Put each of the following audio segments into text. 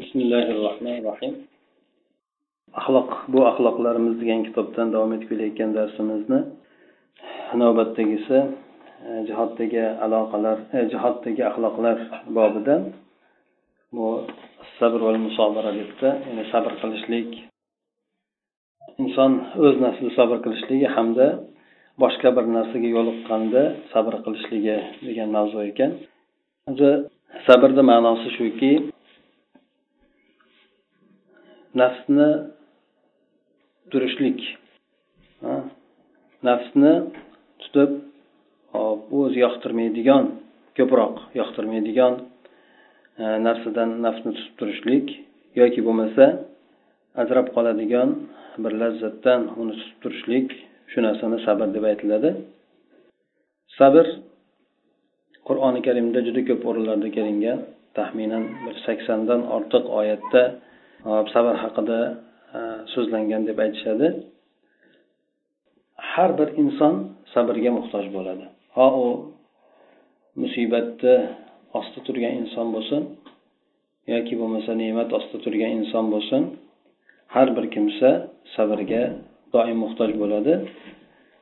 bismillahi rohmanir rohim axloq bu axloqlarimiz degan kitobdan davom etib kelayotgan darsimizni navbatdagisi e, jihoddagi aloqalar e, jihoddagi axloqlar bobidan bu sabr va musobara debdi. Ya'ni sabr qilishlik inson o'z nafsiga sabr qilishligi hamda boshqa bir narsaga yo'liqqanda sabr qilishligi degan mavzu ekan. O'zi sabrni ma'nosi shuki nafsni turishlik. Nafsni tutib hop o'zi yoqtirmaydigan ko'proq yoqtirmaydigan e, narsadan nafsni tutib turishlik yoki bo'lmasa ajrab qoladigan bir lazzatdan uni tutib turishlik shu narsani sabr deb aytiladi. Sabr qur'oni karimda juda ko'p o'rinlarda kelingan taxminan bir saksondan ortiq oyatda sabr haqida e, so'zlangan deb aytishadi. Har bir inson sabrga muhtoj bo'ladi. Ho u musibatni ostida turgan inson bo'lsin yoki bo'lmasa ne'mat ostida turgan inson bo'lsin har bir kimsa sabrga doim muhtoj bo'ladi.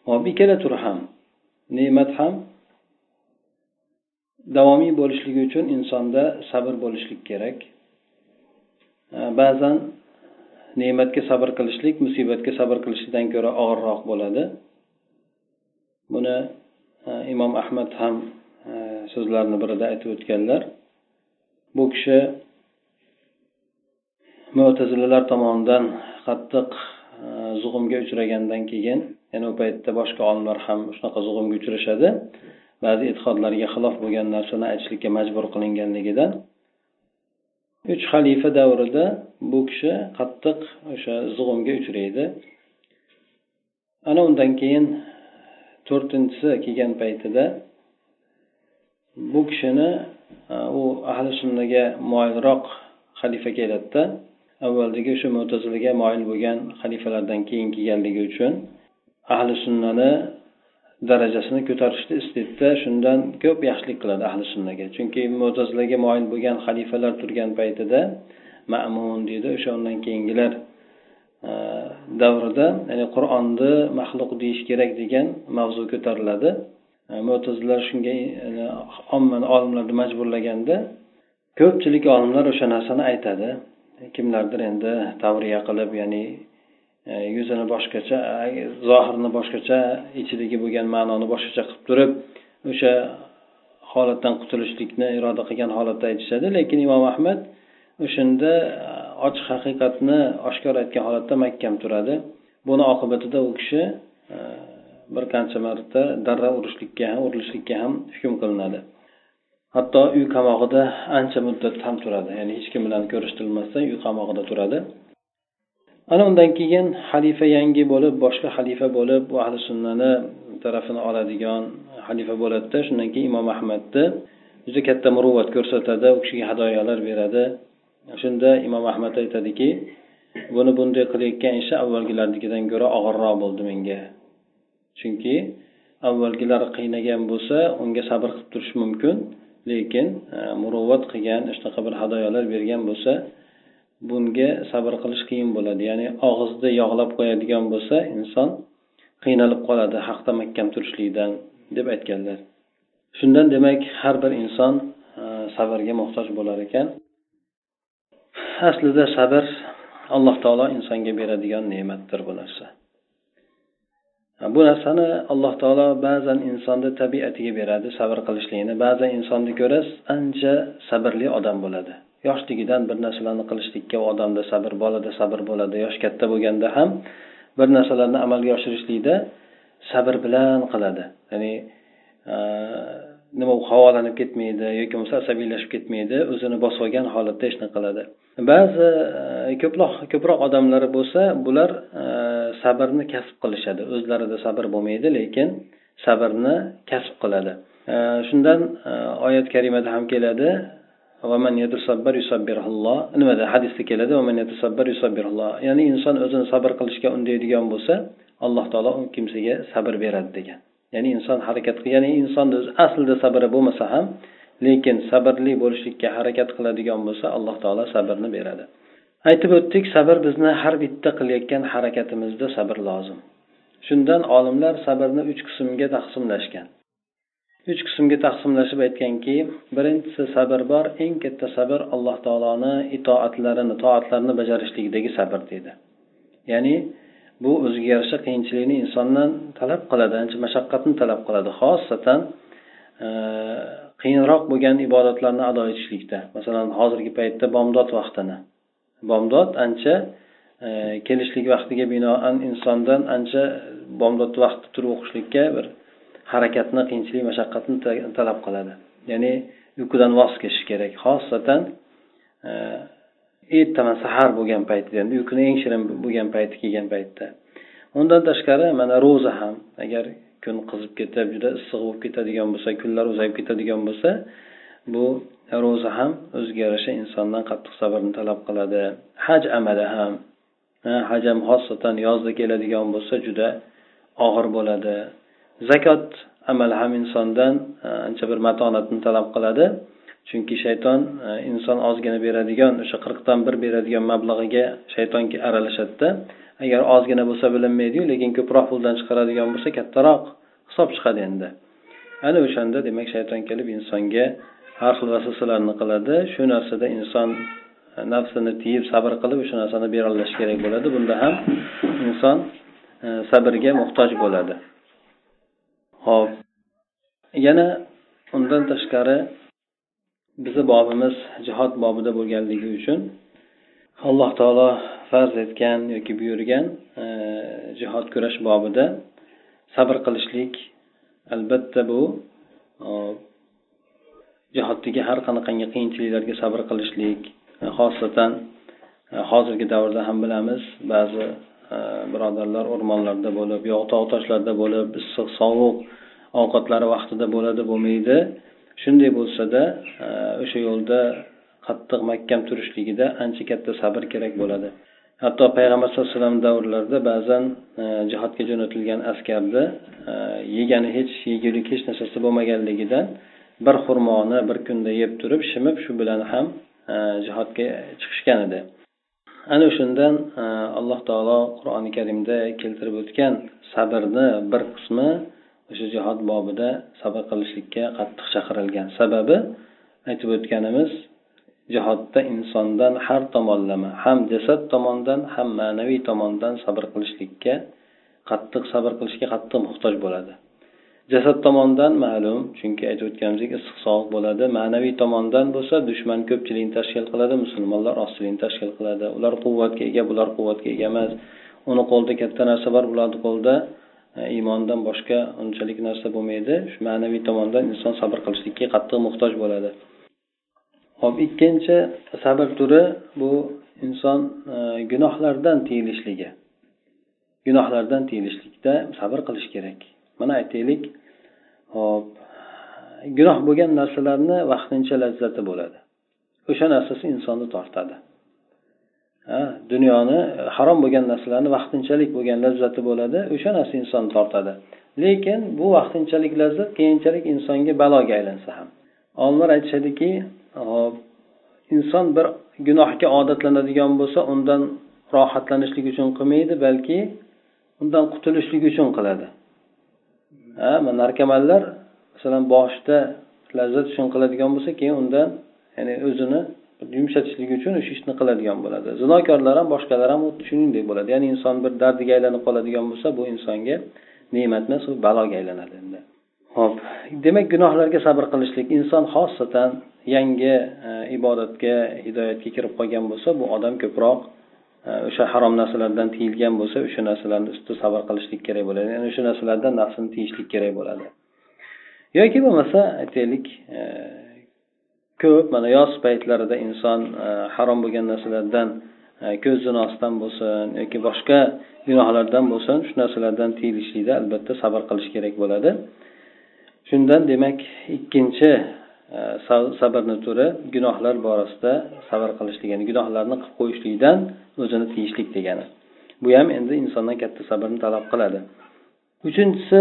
Hop ikkala turi ham ne'mat ham davomiy bo'lishligi uchun insonda sabr bo'lishlik kerak. Ba'zan ne'matga sabr qilishlik musibatga sabr qilishlikdan ko'ra og'irroq bo'ladi. Buni e, imom ahmad ham e, so'zlarini birida aytib o'tganlar. Bu kishi mo'tazilalar tomonidan qattiq e, zug'umga uchragandan keyin ya'ni u paytda boshqa olimlar ham shunaqa zug'umga uchrashadi. Ba'zi e'tiqodlarga xilof bo'lgan narsani aytishlikka majbur qilinganligidan uch xalifa davrida bu kishi qattiq o'sha zug'umga uchraydi. Ana undan keyin to'rtinchisi kelgan paytida bu kishini u ahli sunnaga moyilroq xalifa keladida avvaldagi o'sha mo'tazilaga moyil bo'lgan xalifalardan keyin kelganligi uchun ahli sunnani darajasini ko'tarishni istaydida shundan ko'p yaxshilik qiladi ahli sunnaga. Chunki mo'tazilaga moyil bo'lgan xalifalar turgan paytida ma'mun deydi o'sha undan keyingilar e, davrida ya'ni qur'onni maxluq deyish kerak degan mavzu ko'tariladi. E, mo'tazilar shunga ommani olimlarni majburlaganda ko'pchilik olimlar o'sha narsani aytadi. E, kimlardir endi tavriya qilib ya'ni E, yuzini boshqacha e, zohirni boshqacha ichidagi bo'lgan ma'noni boshqacha qilib turib o'sha holatdan qutulishlikni iroda qilgan holatda aytishadi. Lekin imom ahmad o'shanda e, ochiq haqiqatni oshkor aytgan holatda mahkam turadi. Buni oqibatida u kishi bir qancha marta darra urishlikka ham urilishlikka ham hukm qilinadi. Hatto uy qamog'ida ancha muddat ham turadi. Ya'ni hech kim bilan ko'rishtirilmasdan uy qamog'ida turadi. Ana undan keyin xalifa yangi bo'lib boshqa xalifa bo'lib bu ahli sunnani tarafini oladigan xalifa bo'ladida. Shundan keyin imom ahmadni juda katta muruvvat ko'rsatadi u kishiga hadoyalar beradi. Shunda imom ahmad aytadiki buni bunday qilayotgan ishi avvalgilarnikidan ko'ra og'irroq bo'ldi menga. Chunki avvalgilar qiynagan bo'lsa unga sabr qilib turish mumkin lekin e, muruvvat qilgan shunaqa bir hadoyalar bergan bo'lsa bunga sabr qilish qiyin bo'ladi. Ya'ni og'izni yog'lab qo'yadigan bo'lsa inson qiynalib qoladi haqda mahkam turishlikdan deb aytganlar. Shundan demak har bir inson e, sabrga muhtoj bo'lar ekan. Aslida sabr alloh taolo insonga beradigan ne'matdir bu narsa. Bu narsani alloh taolo ba'zan insonni tabiatiga beradi sabr qilishlikni ba'zan insonni ko'rasiz ancha sabrli odam bo'ladi. Yoshligidan bir narsalarni qilishlikka u odamda sabr bolada sabr bo'ladi. Yosh katta bo'lganda ham bir narsalarni amalga oshirishlikda sabr bilan qiladi. Ya'ni e, nima u havolanib ketmaydi yoki bo'lmasa asabiylashib ketmaydi o'zini bosib olgan holatda ishni qiladi. Ba'zi e, ko'proq ko'proq odamlar bo'lsa bular e, sabrni kasb qilishadi. O'zlarida sabr bo'lmaydi lekin sabrni kasb qiladi. Shundan oyat karimada ham keladi. Nimada hadisda keladi? ya'ni inson o'zini sabr qilishga undaydigan bo'lsa alloh taolo u kimsaga sabr beradi degan. Ya'ni inson harakat ya'ni insonni o'zi aslida sabri bo'lmasa ham lekin sabrli bo'lishlikka harakat qiladigan bo'lsa alloh taolo sabrni beradi. Aytib o'tdik sabr bizni har bitta qilayotgan harakatimizda sabr lozim. Shundan olimlar sabrni uch qismga taqsimlashgan. Uch qismga taqsimlashib aytganki birinchisi sabr bor eng katta sabr alloh taoloni itoatlarini toatlarini bajarishlikdagi sabr deydi. Ya'ni bu o'ziga yarasha qiyinchilikni insondan talab qiladi ancha mashaqqatni talab qiladi xosatan e, qiyinroq bo'lgan ibodatlarni ado etishlikda. Masalan hozirgi paytda bomdod vaqtini. Bomdod ancha e, kelishlik vaqtiga binoan insondan ancha bomdod vaqti turib o'qishlikka bir harakatni qiyinchilik mashaqqatni talab qiladi. Ya'ni uyqudan voz kechish kerak. Xosatan ertaman sahar bo'lgan paytida endi uyquni eng shirin bo'lgan payti kelgan paytda. Undan tashqari mana ro'za ham agar kun qizib ketib juda issiq bo'lib ketadigan bo'lsa kunlar uzayib ketadigan bo'lsa bu ro'za ham o'ziga yarasha insondan qattiq sabrni talab qiladi. Haj amali ham haj ham xosatan yozda keladigan bo'lsa juda og'ir bo'ladi. Zakot amali ham insondan e, ancha bir matonatni talab qiladi. Chunki shayton e, inson ozgina beradigan o'sha qirqdan bir beradigan mablag'iga shayton aralashadida. Agar ozgina bo'lsa bilinmaydiyu lekin ko'proq puldan chiqaradigan bo'lsa kattaroq hisob chiqadi endi. Ana o'shanda demak shayton kelib insonga har xil vasvasalarni qiladi. Shu narsada inson e, nafsini tiyib sabr qilib o'sha narsani berolish kerak bo'ladi. Bunda ham inson sabrga muhtoj bo'ladi. Ho'p yana undan tashqari bizni bobimiz jihod bobida bo'lganligi uchun alloh taolo farz etgan yoki buyurgan e, jihod kurash bobida sabr qilishlik albatta bu e, jihoddagi har qanaqangi qiyinchiliklarga sabr qilishlik e, xosatan e, hozirgi davrda ham bilamiz ba'zi Э, birodarlar o'rmonlarda bo'lib yo tog' toshlarda bo'lib issiq sovuq ovqatlari vaqtida bo'ladi bo'lmaydi. Shunday bo'lsada e, o'sha yo'lda qattiq mahkam turishligida ancha katta sabr kerak bo'ladi. Hatto payg'ambar sallallohu alayhi vasallam davrlarida ba'zan e, jihodga jo'natilgan askarni e, yegani hech yegulik hech narsasi bo'lmaganligidan bir xurmoni bir kunda yeb turib shimib shu bilan ham jihodga chiqishgan edi. Ana o'shandan e, alloh taolo qur'oni karimda keltirib o'tgan sabrni bir qismi o'sha jihod bobida sabr qilishlikka qattiq chaqirilgan. Sababi aytib o'tganimiz jihodda insondan har tomonlama ham jasad tomondan ham ma'naviy tomondan sabr qilishlikka qattiq sabr qilishga qattiq muhtoj bo'ladi. Jasad tomonidan ma'lum chunki aytib o'tganimizdek issiq sovuq bo'ladi. Ma'naviy tomondan bo'lsa dushman ko'pchilikni tashkil qiladi musulmonlar ozchilikni tashkil qiladi. Ular quvvatga ega bular quvvatga ega emas. Uni qo'lida katta narsa bor bularni qo'lida e, iymondan boshqa unchalik narsa bo'lmaydi. Shu ma'naviy tomondan inson sabr qilishlikka qattiq muhtoj bo'ladi. Hop ikkinchi sabr turi bu inson e, gunohlardan tiyilishligi gunohlardan tiyilishlikda sabr qilish kerak. Mana aytaylik. Hop gunoh bo'lgan narsalarni vaqtincha lazzati bo'ladi. O'sha narsasi insonni tortadi. Dunyoni harom bo'lgan narsalarni vaqtinchalik bo'lgan lazzati bo'ladi o'sha narsa insonni tortadi. Lekin bu vaqtinchalik lazzat keyinchalik insonga baloga aylansa ham. Olimlar aytishadiki hop inson bir gunohga odatlanadigan bo'lsa undan rohatlanishlik uchun qilmaydi balki undan qutulishlik uchun qiladi. Ha narkomanlar masalan boshida lazzat uchun qiladigan bo'lsa keyin undan ya'ni o'zini yumshatishlik uchun o'sha ishni qiladigan bo'ladi. Zinokorlar ham boshqalar ham xuddi shuningdek bo'ladi. Ya'ni inson bir dardiga aylanib qoladigan bo'lsa bu insonga ne'mat emas u baloga aylanadi endi. Ho'p. Demak gunohlarga sabr qilishlik inson xosatan yangi e, ibodatga hidoyatga kirib qolgan bo'lsa bu odam ko'proq o'sha harom narsalardan tiyilgan bo'lsa o'sha narsalarni ustida sabr qilishlik kerak bo'ladi. Ya'ni o'sha narsalardan nafsini tiyishlik kerak bo'ladi. Yoki bo'lmasa aytaylik e, ko'p mana yoz paytlarida inson e, harom bo'lgan narsalardan e, ko'z zinosidan bo'lsin yoki boshqa gunohlardan bo'lsin shu narsalardan tiyilishlikda albatta sabr qilish kerak bo'ladi. Shundan demak ikkinchi sabrni turi gunohlar borasida sabr qilishlik ya'ni gunohlarni qilib qo'yishlikdan o'zini tiyishlik degani. Bu ham endi insondan katta sabrni talab qiladi. Uchinchisi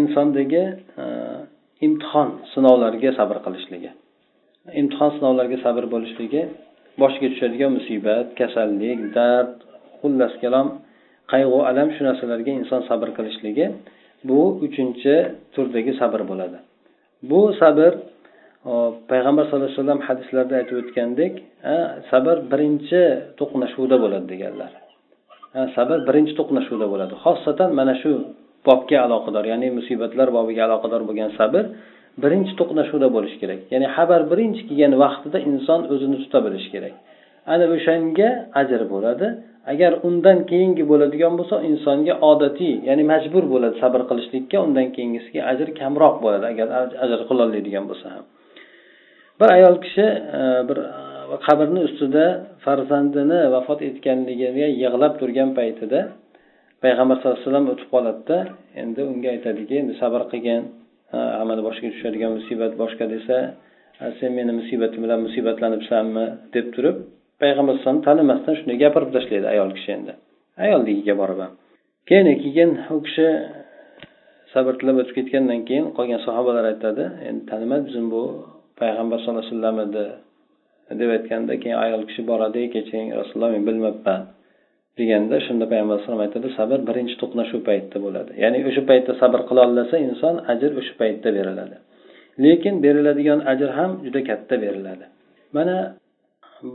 insondagi e, imtihon sinovlarga sabr qilishligi. Imtihon sinovlarga sabr bo'lishligi boshiga tushadigan musibat kasallik dard xullas kalom qayg'u alam shu narsalarga inson sabr qilishligi bu uchinchi turdagi sabr bo'ladi. Bu sabr payg'ambar sallallohu alayhi vasallam hadislarda aytib o'tgandek sabr birinchi to'qnashuvda bo'ladi deganlar. Sabr birinchi to'qnashuvda bo'ladi. Xosatan mana shu bobga aloqador ya'ni musibatlar bobiga aloqador bo'lgan sabr birinchi to'qnashuvda bo'lishi kerak. Ya'ni xabar birinchi kelgan vaqtida inson o'zini tuta bilishi kerak. Ana o'shanga ajr bo'ladi. Agar undan keyingi bo'ladigan bo'lsa insonga odatiy ya'ni majbur bo'ladi sabr qilishlikka undan keyingisiga ajr kamroq bo'ladi agar ajr qilolmaydigan bo'lsa ham. Bir ayol kishi e, bir e, qabrni ustida farzandini vafot etganligiga yig'lab turgan paytida payg'ambar sallallohu alayhi vasallam o'tib qoladida endi unga aytadiki endi sabr qilgin e, amali boshiga tushadigan musibat boshqa desa sen meni musibatim bilan musibatlanibsanmi deb turib payg'ambar alayhisalom tanimasdan shunday gapirib tashlaydi ayol kishi endi. Ayolligiga borib ham keyin keyin u kishi sabr tilab o'tib ketgandan keyin qolgan sahobalar aytadi endi tanimadi bizni bu? Payg'ambar sallallohu alayhi vasallam edi deb aytganda keyin ayol kishi boradi kechiring rasululloh men bilmabman deganda shunda payg'ambar alayhisalom aytadi sabr birinchi to'qnashuv paytida bo'ladi. Ya'ni o'sha paytda sabr qilolmasa inson ajr o'sha paytda beriladi. Lekin beriladigan ajr ham juda katta beriladi. Mana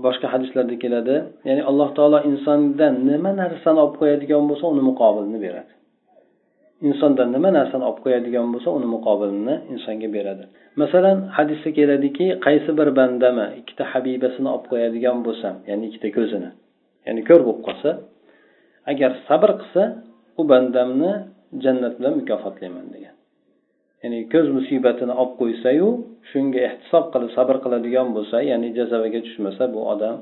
boshqa hadislarda keladi ya'ni alloh taolo insondan nima narsani olib qo'yadigan bo'lsa uni muqobilini beradi. Insondan nima narsani olib qo'yadigan bo'lsa uni muqobilini insonga beradi. Masalan hadisda keladiki qaysi bir bandami ikkita habibasini olib qo'yadigan bo'lsam ya'ni ikkita ko'zini ya'ni ko'r bo'lib qolsa agar sabr qilsa u bandamni jannat bilan mukofotlayman degan. Ya'ni ko'z musibatini olib qo'ysayu shunga ehtisob qilib sabr qiladigan bo'lsa ya'ni jazavaga tushmasa bu odam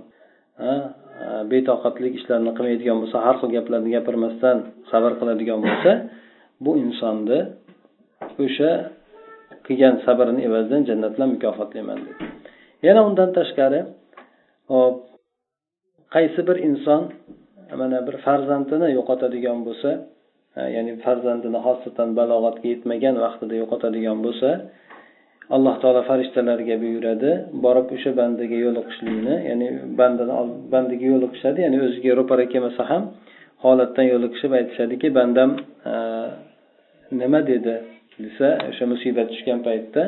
betoqatlik ishlarni qilmaydigan bo'lsa har xil gaplarni gapirmasdan sabr qiladigan bo'lsa bu insonni o'sha qilgan sabrini evazidan jannat bilan mukofotlayman dedi yana undan tashqari hop qaysi bir inson mana bir farzandini yo'qotadigan bo'lsa ya'ni farzandini xosatan balog'atga yetmagan vaqtida yo'qotadigan bo'lsa alloh taolo farishtalarga buyuradi borib o'sha bandaga yo'liqishlikni ya'ni bandani bandaga yo'liqishadi ya'ni o'ziga ro'para kelmasa ham holatdan yo'liqishib aytishadiki bandam e, nima dedi desa o'sha musibat tushgan paytda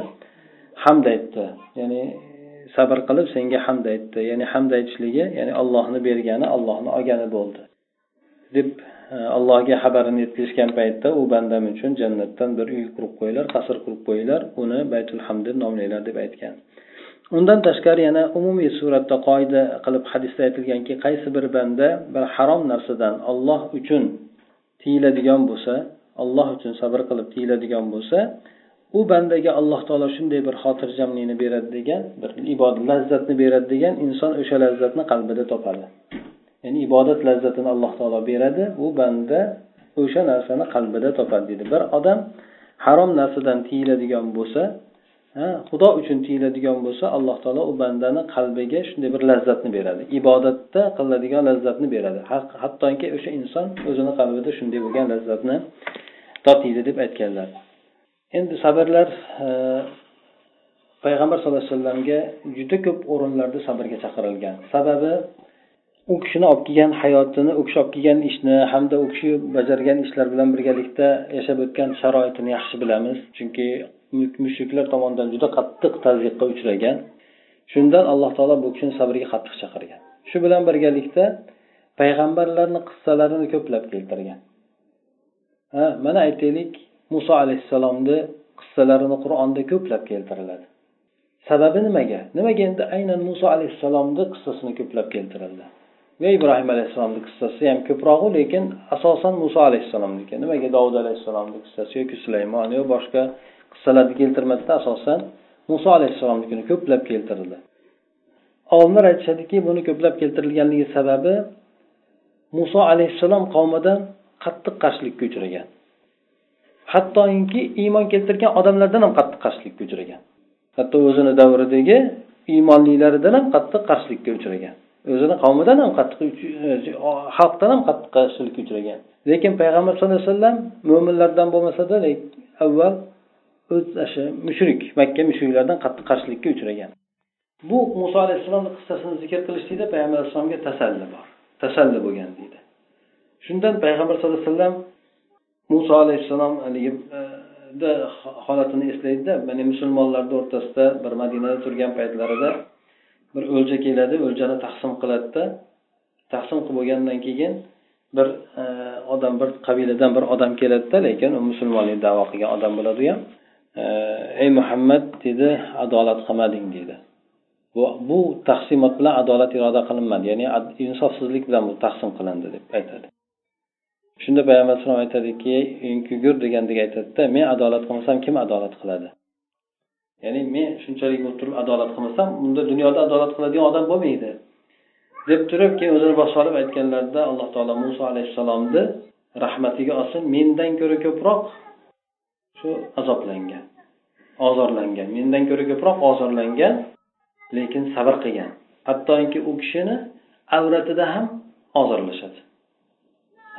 hamd aytdi. Ya'ni sabr qilib senga hamd aytdi. Ya'ni hamd aytishligi ya'ni allohni bergani allohni olgani bo'ldi. Deb e, allohga xabarini yetkazishgan paytda u bandam uchun jannatdan bir uy qurib qo'yinglar qasr qurib qo'yinglar uni baytul hamd deb nomlanglar deb aytgan. Undan tashqari yana umumiy suratda qoida qilib hadisda aytilganki qaysi bir banda bir harom narsadan olloh uchun tiyiladigan bo'lsa olloh uchun sabr qilib tiyiladigan bo'lsa u bandaga alloh taolo shunday bir xotirjamlikni beradi degan bir ibodat lazzatni beradi degan inson o'sha lazzatni qalbida topadi. Ya'ni ibodat lazzatini alloh taolo beradi u banda o'sha narsani qalbida topadi deydi bir odam harom narsadan tiyiladigan bo'lsa xudo uchun tiyiladigan bo'lsa alloh taolo u bandani qalbiga shunday bir lazzatni beradi. Ibodatda qilinadigan lazzatni beradi. Hattoki o'sha inson o'zini qalbida shunday bo'lgan lazzatni totiydi deb aytganlar. Endi sabrlar payg'ambar sallallohu alayhi vasallamga juda ko'p o'rinlarda sabrga chaqirilgan. Sababi u kishini olib kelgan hayotini u kishi olib kelgan ishni hamda u kishi bajargan ishlar bilan birgalikda yashab o'tgan sharoitini yaxshi bilamiz. Chunki mushriklar tomonidan juda qattiq tazyiqqa uchragan. Shundan alloh taolo bu kishini sabrga qattiq chaqirgan. Shu bilan birgalikda payg'ambarlarni qissalarini ko'plab keltirgan. Ha mana aytaylik muso alayhissalomni qissalarini qur'onda ko'plab keltiriladi. Sababi nimaga? Nimaga endi aynan muso alayhissalomni qissasini ko'plab keltirildi? Va ibrohim alayhissalomni qissasi ham ko'prog'u lekin asosan muso alayhissalomniki. Nimaga dovud alayhissalomni qissasi yoki sulaymon yo boshqa qissalarni keltirmasdan asosan. Muso alayhissalomnikini ko'plab keltirildi. Olimlar aytishadiki buni ko'plab keltirilganligi sababi muso alayhissalom qavmidan qattiq qarshilikka uchragan. Hattoki iymon keltirgan odamlardan ham qattiq qarshilikka uchragan. Hatto o'zini davridagi iymonlilaridan ham qattiq qarshilikka uchragan. O'zini qavmidan ham qattiq e, xalqdan ham qattiq qarshilikka uchragan. Lekin payg'ambar sallallohu alayhi vasallam mo'minlardan bo'lmasada avval o'zi mushrik makka mushriklardan qattiq qarshilikka uchragan. Bu muso alayhissalomni qissasini zikr qilishlikda payg'ambar alayhissalomga tasalli bor tasalli bo'lgan deydi. Shundan payg'ambar sallallohu alayhi vasallam muso alayhissalom haligi e, holatini eslaydida ya'ni musulmonlarni o'rtasida bir madinada turgan paytlarida bir o'lja keladi o'ljani taqsim qiladida. Taqsim qilib bo'lgandan keyin bir e, odam bir qabiladan bir odam keladida lekin u musulmonlik davo qilgan odam bo'ladi u ham. Ey muhammad dedi adolat qilmading deydi bu bu taqsimot bilan adolat iroda qilinmadi. Ya'ni insofsizlik bilan bu taqsim qilindi deb aytadi. Shunda payg'ambar alayhisalom aytadiki yugur degandek aytadida men adolat qilmasam kim adolat qiladi? Ya'ni men shunchalik bo'lib turib adolat qilmasam unda dunyoda adolat qiladigan odam bo'lmaydi. Deb turib keyin o'zini bosib olib aytganlarida alloh taolo muso alayhissalomni rahmatiga olsin mendan ko'ra ko'proq shu azoblangan ozorlangan. Mendan ko'ra ko'proq ozorlangan lekin sabr qilgan. Hattoki u kishini avratida ham ozorlashadi.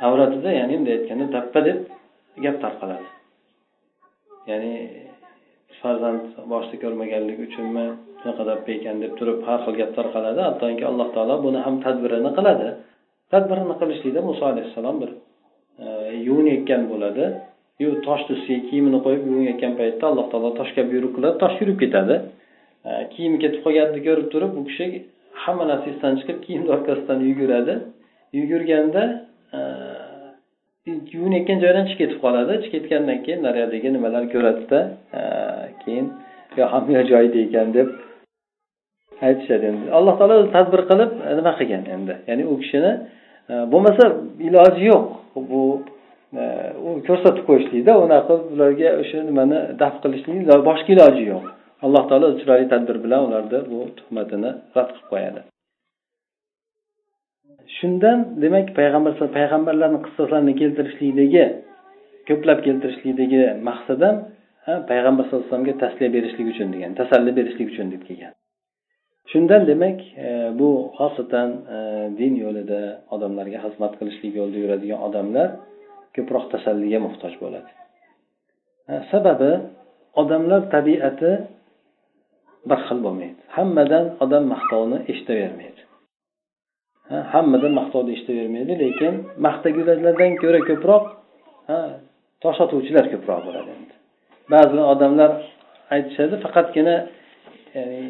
Avratida ya'ni bunday aytganda tappa deb gap tarqaladi. Ya'ni farzand boshida ko'rmaganligi uchunmi shunaqa dappa ekan deb turib har xil gap tarqaladi. Hattoki alloh taolo buni ham tadbirini qiladi. Tadbirini qilishlikda muso alayhissalom bir e, yuvinayotgan bo'ladi. Yo toshni ustiga kiyimini qo'yib yuvinayotgan paytda alloh taolo toshga buyruq qiladi tosh yurib ketadi. E, Kiyimi ketib qolganini ko'rib turib u kishi hamma narsa esdan chiqib kiyimni orqasidan yuguradi. Yugurganda e, yuvinayotgan joyidan chiqib ketib qoladi. Chiqib ketgandan keyin naryadagi nimalar ko'radida e, keyin yo hamma joyida ekan deb aytishadi endi. Alloh taolo tadbir qilib nima qilgan endi? Ya'ni u kishini bo'lmasa iloji yo'q. Bu u ko'rsatib qo'yishlikda unaqa qilib ularga o'sha nimani daf qilishlik boshqa iloji yo'q. Alloh taolo chiroyli tadbir bilan ularni bu tuhmatini rad qilib qo'yadi. Shundan demak payg'ambar payg'ambarlarni qissalarini keltirishlikdagi ko'plab keltirishlikdagi maqsad ham payg'ambar sallallohu alayhi vasallamga tasliya berishlik uchun degan tasalli berishlik uchun deb kelgan. Shundan demak e, bu xosatan e, din yo'lida odamlarga xizmat qilishlik yo'lida yuradigan odamlar ko'proq tasalliga muhtoj bo'ladi. Sababi odamlar tabiati bir xil bo'lmaydi. Hammadan odam maqtovni eshitavermaydi. Hammadan maqtovni eshitavermaydi lekin maqtagulardan ko'ra ko'proq tosh otuvchilar ko'proq bo'ladi endi. Ba'zi odamlar aytishadi faqatgina ya'ni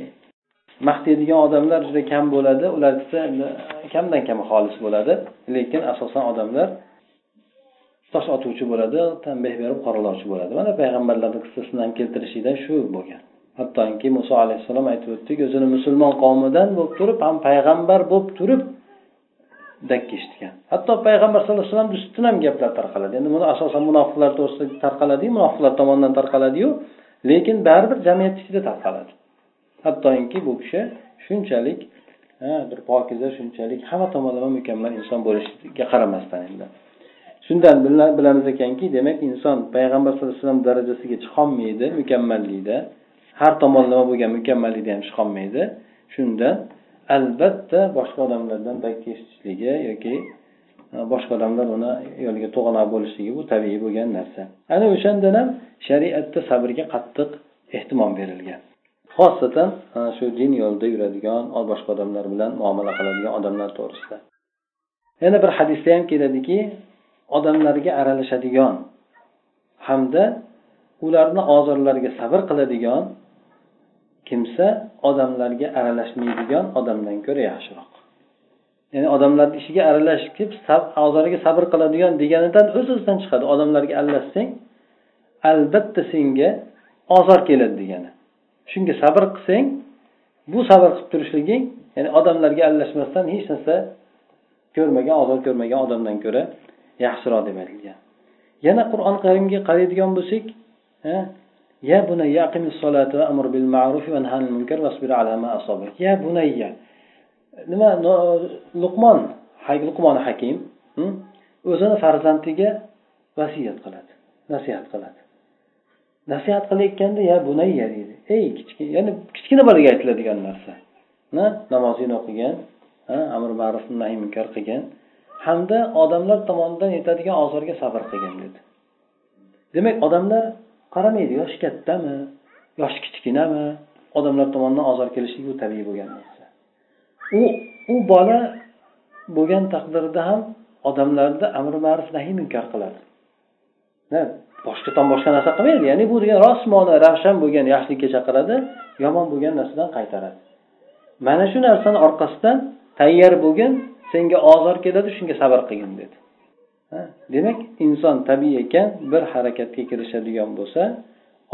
maqtaydigan odamlar juda kam bo'ladi ular esa kamdan kam xolis bo'ladi. Lekin asosan odamlar tosh otuvchi bo'ladi tanbeh berib qoralovchi bo'ladi. Mana payg'ambarlarni qissasini ham shu bo'lgan. Hattoki muso alayhissalom aytib o'tdik o'zini musulmon qavmidan bo'lib turib ham payg'ambar bo'lib turib dakki eshitgan hatto payg'ambar sallallohu alayhi vasallam ustidan ham gaplar tarqaladi. Endi buni asosan munofiqlar to'g'risida tarqaladiyu munofiqlar tomonidan tarqaladiyu lekin baribir jamiyat ichida tarqaladi. Hattoki bu kishi shunchalik bir pokiza shunchalik hamma tomonlama mukammal inson bo'lishiga qaramasdan endi. Shundan bilamiz ekanki demak inson payg'ambar sallallohu alayhi vasallam darajasiga chiqolmaydi mukammallikda har tomonlama bo'lgan mukammallikda ham chiqolmaydi. Shunda albatta boshqa odamlardan dakki eshitishligi yoki e, boshqa odamlar uni yo'liga to'g'anoq bo'lishligi bu tabiiy bo'lgan narsa. Ana o'shandan ham shariatda sabrga qattiq ehtimom berilgan. Xosatan e, shu din yo'lida yuradigan boshqa odamlar bilan muomala qiladigan odamlar to'g'risida. Yana bir hadisda ham keladiki odamlarga aralashadigan hamda ularni ozorlariga sabr qiladigan kimsa odamlarga aralashmaydigan odamdan ko'ra yaxshiroq. Ya'ni odamlarni ishiga aralashib ozoriga sabr qiladigan deganidan o'z o'zidan chiqadi. Odamlarga aralashsang albatta senga ozor keladi degani. Shunga sabr qilsang bu sabr qilib turishliging ya'ni odamlarga aralashmasdan hech narsa ko'rmagan ozor ko'rmagan odamdan ko'ra yaxshiroq deb aytilgan. Yana qur'oni karimga qaraydigan bo'lsak ya bunayya aqimi va amr bil ma'ruf va nahy munkar vasbir ala ma asabak. Ya bunayya nima luqmon luqmon hakim hm, o'zini farzandiga vasiyat qiladi nasihat qiladi. Nasihat qilayotganda ya bunayya deydi. Ey kichkina ya'ni kichkina bolaga aytiladigan narsa. Namozini o'qigan amr ma'ruf nahiy munkar qilgan hamda odamlar tomonidan yetadigan ozorga sabr qilgan dedi. Demak odamlar qaramaydi yoshi kattami yoshi kichkinami odamlar tomonidan ozor kelishligi bu tabiiy bo'lgan narsa. U u bola bo'lgan taqdirda ham odamlarni amri ma'ruf nahiy munkar qiladi. Boshqadan boshqa narsa qilmaydi ya'ni bu degan rosmona ravshan bo'lgan yaxshilikka chaqiradi yomon bo'lgan narsadan qaytaradi. Mana shu narsani orqasidan tayyor bo'lgin senga ozor keladi shunga sabr qilgin dedi. Demak inson tabiiy ekan bir harakatga kirishadigan bo'lsa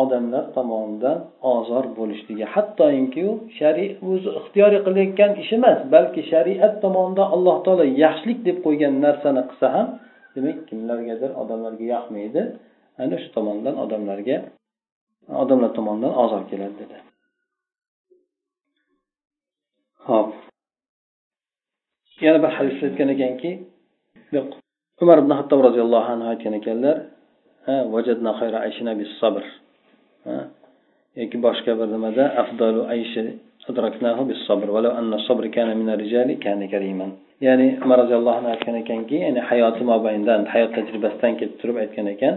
odamlar tomonidan ozor bo'lishligi hattoki u shariy o'zi ixtiyoriy qilayotgan ish emas balki shariat tomonidan alloh taolo yaxshilik deb qo'ygan narsani qilsa ham demak kimlargadir odamlarga yoqmaydi. Ana shu tomondan odamlarga odamlar tomonidan ozor keladi dedi. Ho'p yana bir hadisda aytgan ekanki umar ibn hattob roziyallohu anhu aytgan ekanlar yoki boshqa bir nimada afdalu ayshi ya'ni umar roziyallohu anhu aytgan ekanki ya'ni hayoti mobayndan hayot tajribasidan kelib turib aytgan ekan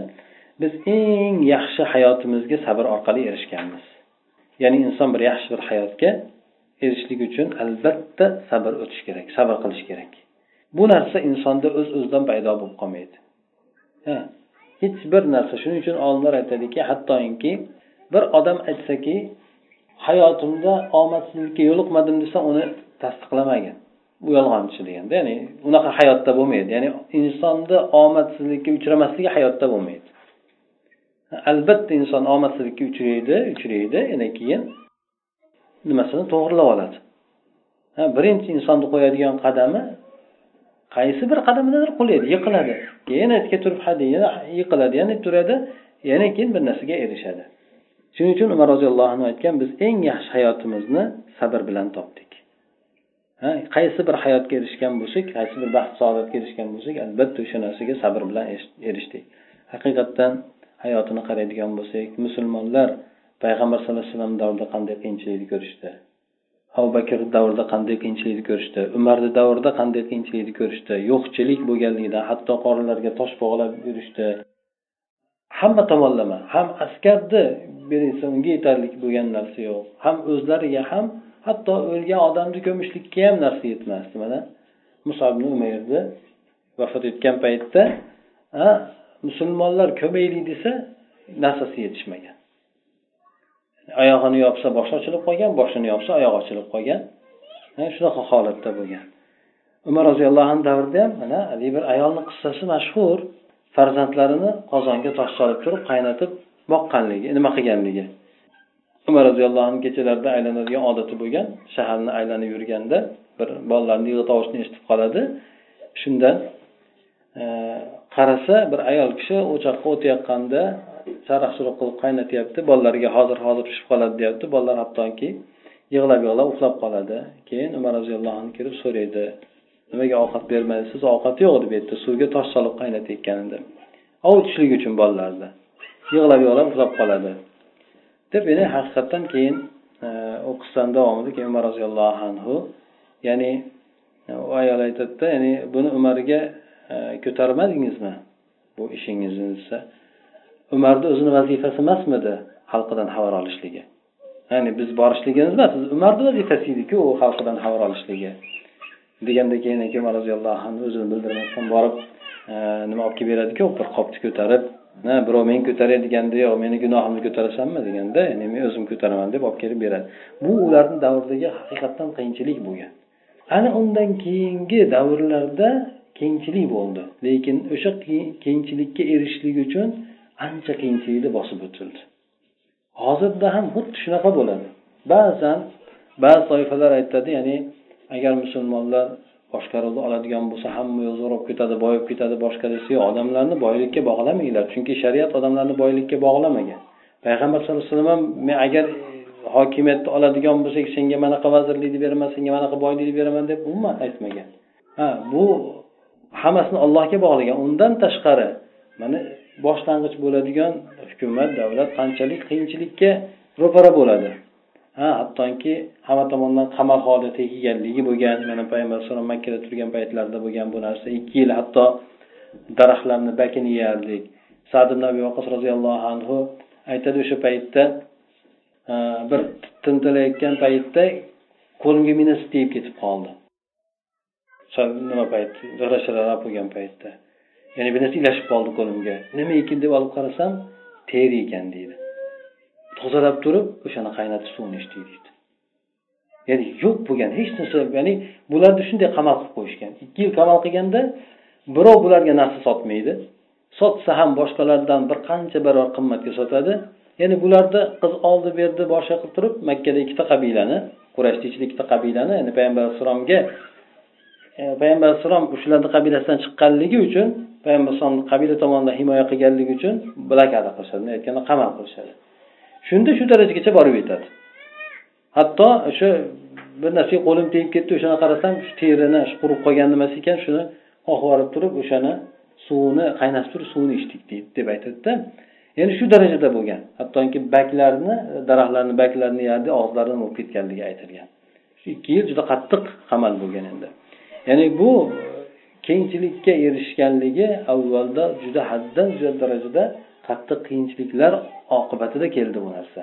biz eng yaxshi hayotimizga sabr orqali erishganmiz. Ya'ni inson bir yaxshi bir hayotga erishishlik uchun albatta sabr o'tish kerak sabr qilish kerak. Bu narsa insonda o'z öz o'zidan paydo bo'lib qolmaydi. Hech bir narsa shuning uchun olimlar aytadiki hattoki bir odam aytsaki hayotimda omadsizlikka yo'liqmadim desa uni tasdiqlamagin. Bu yolg'onchi deganda ya'ni unaqa hayotda bo'lmaydi. Ya'ni insonni omadsizlikka uchramasligi hayotda bo'lmaydi. Albatta inson omadsizlikka uchraydi uchraydi yana keyin nimasini to'g'irlab oladi. Ha birinchi insonni qo'yadigan qadami qaysi bir qadamidadir qulaydi yiqiladi. Keyin aytga turib hadi yana yiqiladi yana turadi yana keyin bir narsaga erishadi. Shuning uchun umar roziyallohu anhu aytgan biz eng yaxshi hayotimizni sabr bilan topdik. Ha qaysi bir hayotga erishgan bo'lsak qaysi bir baxt saodatga erishgan bo'lsak albatta o'sha narsaga sabr bilan erishdik. Haqiqatdan hayotini qaraydigan bo'lsak musulmonlar payg'ambar sallallohu alayhi vasallam davrida qanday qiyinchilikni ko'rishdi? Abu bakr davrida qanday qiyinchilikni ko'rishdi? Umarni davrida qanday qiyinchilikni ko'rishdi? Yo'qchilik bo'lganligidan hatto qorinlariga tosh bog'lab yurishdi. Hamma tomonlama ham askarni berilsa unga yetarli bo'lgan narsa yo'q. Ham o'zlariga ham hatto o'lgan odamni ko'mishlikka ham narsa yetmasdi. Mana musob umayrni vafot etgan paytda musulmonlar ko'maylik desa narsasi yetishmagan. Oyog'ini yopsa boshi ochilib qolgan boshini yopsa oyog'i ochilib qolgan shunaqa holatda bo'lgan. Umar roziyallohu anhu davrida ham mana haligi bir ayolni qissasi mashhur farzandlarini qozonga tosh solib turib qaynatib boqqanligi nima qilganligi. Umar roziyallohu anhu kechalarda aylanadigan odati bo'lgan shaharni aylanib yurganda bir bolalarni yig'i tovushini eshitib qoladi. Shundan e, qarasa bir ayol kishi o'choqqa o't yoqqanda sariq suriq qilib qaynatyapti bolalarga hozir hozir pishib qoladi deyapti. Bolalar hattoki yig'lab yig'lab uxlab qoladi. Keyin umar roziyallohu anhu kelib so'raydi nimaga ovqat bermaysiz? Ovqat yo'q deb aytdi yerda suvga tosh solib qaynatayotgan edi ovutishlik uchun bolalarni yig'lab yig'lab uxlab qoladi. Deb ya'ni haqiqatdan keyin e, u qissani davomida keyin umar roziyallohu anhu ya'ni e, u ayol aytadida ya'ni buni umarga e, ko'tarmadingizmi bu ishingizni desa umarni o'zini vazifasi emasmidi xalqidan xabar olishligi? Ya'ni biz borishligimiz emas umarni vazifasi ediku u xalqidan xabar olishligi? Deganda keyin umar roziyallohu anhu o'zini bildirmasdan borib nima olib kelib beradiku? Bir qopni ko'tarib birov men ko'taray deganda yo'q meni gunohimni ko'tarasanmi? deganda ya'ni men o'zim ko'taraman deb olib kelib beradi. Bu ularni davridagi haqiqatdan qiyinchilik bo'lgan. Ana undan keyingi davrlarda kengchilik bo'ldi. Lekin o'sha kengchilikka erishishlik uchun ancha qiyinchilikni bosib o'tildi. Hozirda ham xuddi shunaqa bo'ladi. Ba'zan ba'zi toifalar aytadi ya'ni agar musulmonlar boshqaruvni oladigan bo'lsa hamma yo'q zo'rab ketadi boyib ketadi boshqa desa yo'q odamlarni boylikka bog'lamanglar chunki shariat odamlarni boylikka bog'lamagan. Payg'ambar sallallohu alayhi vasallam men agar hokimiyatni oladigan bo'lsak senga manaqa vazirlikni beraman senga manaqa boylikni beraman deb umuman aytmagan. Ha bu hammasini allohga bog'lagan. Undan tashqari mana boshlang'ich bo'ladigan hukumat davlat qanchalik qiyinchilikka ro'para bo'ladi? Ha hattoki hamma tomondan qamal holatiga kelganligi bo'lgan mana payg'ambar alayhisalom makkada turgan paytlarida bo'lgan bu narsa ikki yil hatto daraxtlarni bakini yeyardik sad ibn abi vaqos roziyallohu anhu aytadi o'sha paytda bir tintilayotgan paytda qo'limga minasi tegib ketib qoldi. Nima payt? G'ira shira bo'lgan paytda. Ya'ni bir narsa ilashib qoldi qo'limga nima ekan deb olib qarasam teri ekan deydi. Tozalab turib o'shani qaynatib suvini ichdik deydi. Ya'ni yo'q bo'lgan hech narsa ya'ni bularni shunday qamal qilib qo'yishgan. Ikki yil qamal qilganda birov bularga narsa sotmaydi. Sotsa ham boshqalardan bir qancha barobar qimmatga sotadi. Ya'ni bularni qiz oldi berdi boshqa qilib turib makkada ikkita qabilani qurashni ichida ikkita qabilani ya'ni payg'ambar alayhissalomga e, payg'ambar alayhissalom shularni qabilasidan chiqqanligi uchun payg'ambar alayhisalomni qabila tomonidan himoya qilganligi uchun blokada qilishadi bunday aytganda qamal qilishadi shunda shu darajagacha borib yetadi. Hatto o'sha bir narsaga qo'lim tegib ketdi o'shani qarasam shu terini shu qurib qolgan nimasi ekan shuni oqib turib o'shani suvini qaynatib turib suvini ichdik deydi deb aytadida. Ya'ni shu darajada bo'lgan. Hattoki baklarni daraxtlarni baklarini yerdi og'izlaridan bo'lib ketganligi aytilgan. Shu ikki yil juda qattiq qamal bo'lgan endi. Ya'ni bu kengchilikka erishganligi avvalda juda haddan ziyod darajada qattiq qiyinchiliklar oqibatida keldi bu narsa.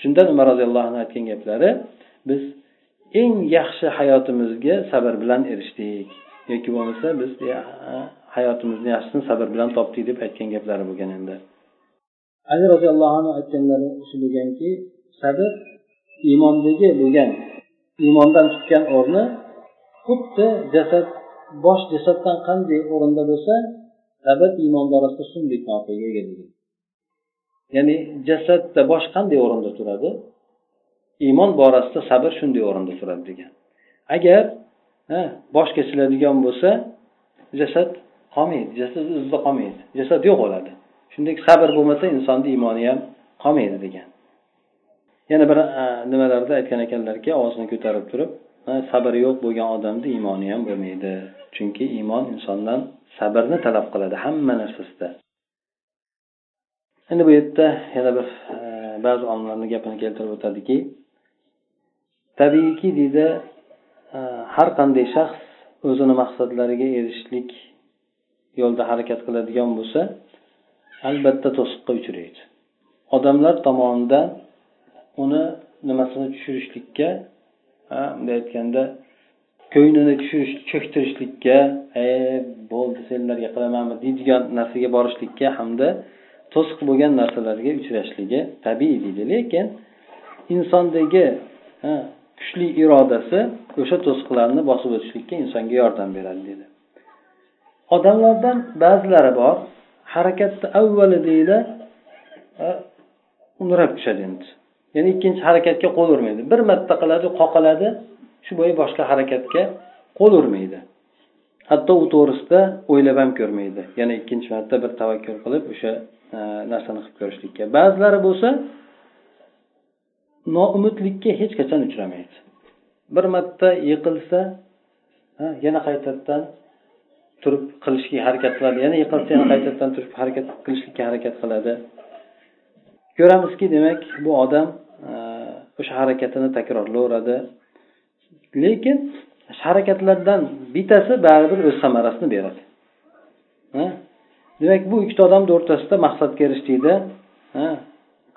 Shundan umar roziyallohu anhu aytgan gaplari biz eng yaxshi hayotimizga sabr bilan erishdik. Yoki bo'lmasa biz hayotimizni yaxshisini sabr bilan topdik deb aytgan gaplari bo'lgan endi. Ali roziyallohu anhu aytganlari shu bo'lganki sabr iymondagi bo'lgan iymondan tutgan o'rni xuddi jasad bosh jasaddan qanday o'rinda bo'lsa sabr iymonni orasida shunday mavqega ega degan ya'ni jasadda bosh qanday o'rinda turadi? Iymon borasida sabr shunday o'rinda turadi degan. Agar bosh kesiladigan bo'lsa jasad qolmaydi jasad o'zida qolmaydi. Jasad yo'q bo'ladi. Shunday sabr bo'lmasa insonni iymoni ham qolmaydi degan. Yana bir nimalarda aytgan ekanlarki ovozini ko'tarib turib sabr yo'q bo'lgan odamni iymoni ham bo'lmaydi. Chunki iymon insondan sabrni talab qiladi hamma narsasida. Endi bu yerda yana bir e, ba'zi olimlarni gapini keltirib o'tadiki. Tabiiyki deydi e, har qanday shaxs o'zini maqsadlariga erishishlik yo'lida harakat qiladigan bo'lsa albatta to'siqqa uchraydi. Odamlar tomonidan uni nimasini tushirishlikka bunday aytganda ko'nglini tushirish cho'ktirishlikka e bo'ldi senlarga qilamanmi deydigan narsaga borishlikka hamda to'siq bo'lgan narsalarga uchrashligi tabiiy deydi. Lekin insondagi kuchli irodasi o'sha to'siqlarni bosib o'tishlikka insonga yordam beradi deydi. Odamlardan ba'zilari bor harakatni avvali deydi nurab tushadi endi. Ya'ni ikkinchi harakatga qo'l urmaydi. Bir marta qiladi qoqiladi shu bo'yi boshqa harakatga qo'l urmaydi. Hatto u to'g'risida o'ylab ham ko'rmaydi. Yana ikkinchi marta bir tavakkul qilib o'sha e, narsani qilib ko'rishlikka. Ba'zilari bo'lsa noumidlikka hech qachon uchramaydi. Bir marta yiqilsa yana qaytadan turib qilishga harakat qiladi. Yana yiqilsa yana qaytadan turib harakat qilishlikka harakat qiladi. Ko'ramizki demak bu odam o'sha harakatini takrorlayveradi. Lekin harakatlardan bittasi baribir o'z samarasini beradi. Demak bu ikkita odamni o'rtasida maqsadga erishishlikda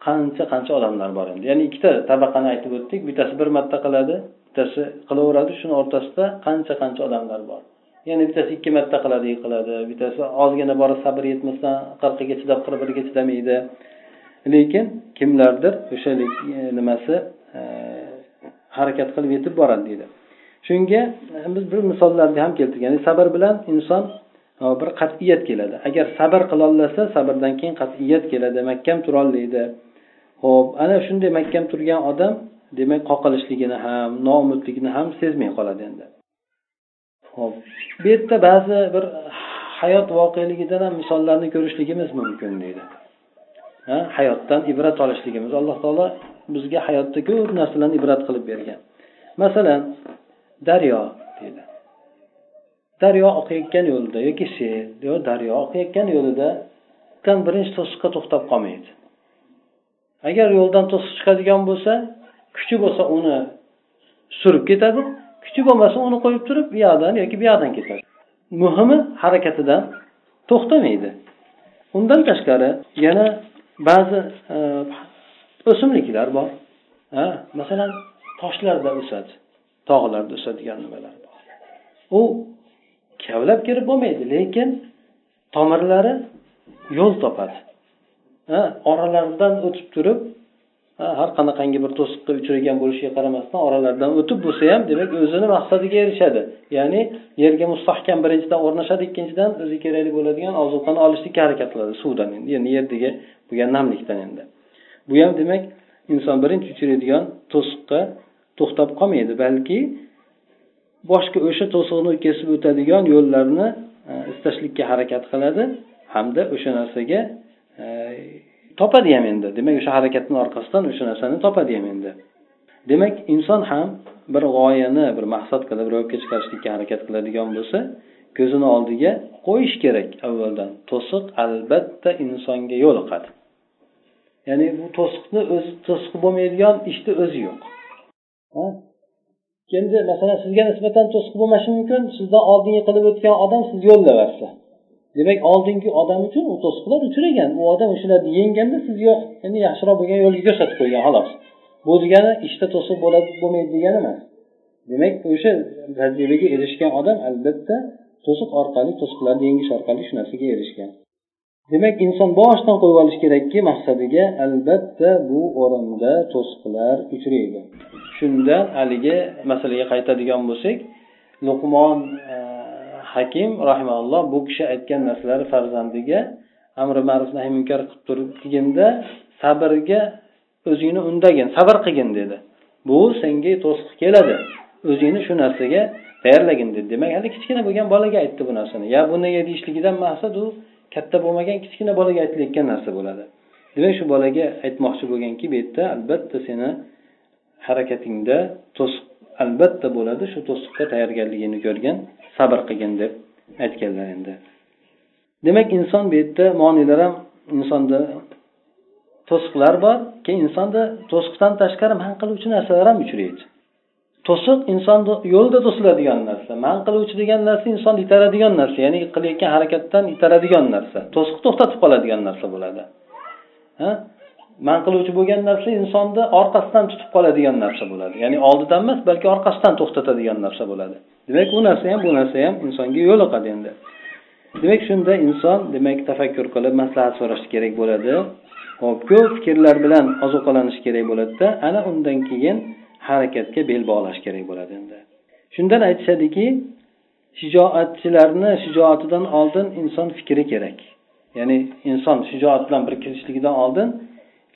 qancha qancha odamlar bor endi? Ya'ni ikkita tabaqani aytib o'tdik. Bittasi bir marta qiladi bittasi qilaveradi. Shuni o'rtasida qancha qancha odamlar bor? Yana bittasi ikki marta qiladi yiqiladi bittasi ozgina borib sabr yetmasdan qirqiga chidab qirq biriga chidamaydi lekin kimlardir o'sha e, nimasi e, harakat qilib yetib boradi deydi. Shunga e, biz bir misollarni ham keltirgan sabr bilan inson bir qat'iyat keladi. Agar sabr qilolmasa sabrdan keyin qat'iyat keladi. Mahkam turolmaydi. Ho'p ana shunday mahkam turgan odam demak qoqilishligini ham noumidligini ham sezmay qoladi endi. Ho'p bu yerda ba'zi bir hayot voqeligidan ham misollarni ko'rishligimiz mumkin deydi. Hayotdan ibrat olishligimiz. Alloh taolo bizga hayotda ko'p narsalarni ibrat qilib bergan. Masalan daryo deydi. Daryo oqayotgan yo'lida yoki sel yo daryo oqayotgan yo'lida birinchi to'siqqa to'xtab qolmaydi. Agar yo'ldan to'siq chiqadigan bo'lsa kuchi bo'lsa uni surib ketadi kuchi bo'lmasa uni qo'yib turib bu yoqdan yoki bu yoqdan ketadi. Muhimi harakatidan to'xtamaydi. Undan tashqari yana ba'zi e, o'simliklar bor. Ha masalan toshlarda o'sadi tog'larda o'sadigan nimalar bor. U kavlab kirib bo'lmaydi lekin tomirlari yo'l topadi. Ha oralaridan o'tib turib har qanaqangi bir to'siqqa uchragan bo'lishiga qaramasdan oralaridan o'tib bo'lsa ham demak o'zini maqsadiga erishadi. Ya'ni yerga mustahkam birinchidan o'rnashadi ikkinchidan o'ziga kerakli bo'ladigan ozuqani olishlikka harakat qiladi suvdan endi. Yani yerdagi bo'lgan namlikdan endi. Bu ham demak inson birinchi uchraydigan to'siqqa to'xtab qolmaydi balki boshqa o'sha to'siqni kesib o'tadigan yo'llarni e, istashlikka harakat qiladi hamda o'sha narsaga e, topadi ham endi demak o'sha harakatni orqasidan o'sha narsani topadi ham endi demak inson ham bir g'oyani bir maqsad qilib ro'yobga chiqarishlikka harakat qiladigan bo'lsa ko'zini oldiga qo'yish kerak avvaldan. To'siq albatta insonga yo'liqadi. Ya'ni bu to'siqni o'zi to'siq bo'lmaydigan ishni o'zi yo'q. Endi masalan sizga nisbatan to'siq bo'lmashi mumkin sizdan oldingi qilib o'tgan odam sizni yo'llaversa. Demak oldingi odam uchun u to'siqlar uchragan. U odam o'shalarni yengganda siz endi yaxshiroq bo'lgan yo'lga ko'rsatib qo'ygan xolos. Bu degani ishda to'siq bo'ladi bo'lmaydi degani emas. Demak o'sha tajribaga erishgan odam albatta to'siq orqali to'siqlarni yengish orqali shu narsaga erishgan. Demak inson boshidan qo'yib olishi kerakki maqsadiga albatta bu o'rinda to'siqlar uchraydi. Shunda haligi masalaga qaytadigan bo'lsak luqmon e, hakim rahimalloh bu kishi aytgan narsalari farzandiga amri ma'ruf nahiy munkar qilib turib kelganda sabrga o'zingni undagin sabr qilgin dedi. Bu senga to'siq keladi. O'zingni shu narsaga tayyorlagin dedi. Demak hali kichkina bo'lgan bolaga aytdi bu narsani. Ya bu nega deyishligidan maqsad u katta bo'lmagan kichkina bolaga aytilayotgan narsa bo'ladi. Demak shu bolaga aytmoqchi bo'lganki bu yerda albatta seni harakatingda to'siq albatta bo'ladi shu to'siqqa tayyorgarligini ko'rgan sabr qilgin deb aytganlar endi. Demak inson bu yerda moniylar ham insonda to'siqlar bor keyin insonda to'siqdan tashqari man qiluvchi narsalar ham uchraydi. To'siq insonni yo'lida to'siladigan narsa man qiluvchi degan narsa insonni itaradigan narsa ya'ni qilayotgan harakatdan itaradigan narsa to'siq to'xtatib qoladigan narsa bo'ladi. Ha? Man qiluvchi bo'lgan narsa insonni orqasidan tutib qoladigan narsa bo'ladi. Ya'ni oldidan emas balki orqasidan to'xtatadigan narsa bo'ladi. Demak u narsa ham bu narsa ham insonga yo'liqadi endi. Demak shunda inson demak tafakkur qilib maslahat so'rashi kerak bo'ladi. Hop ko'p fikrlar bilan ozuqalanish kerak bo'ladida ana undan keyin harakatga bel bog'lash kerak bo'ladi endi. Shundan aytishadiki shijoatchilarni shijoatidan oldin inson fikri kerak. Ya'ni inson shijoat bilan bir kirishligidan oldin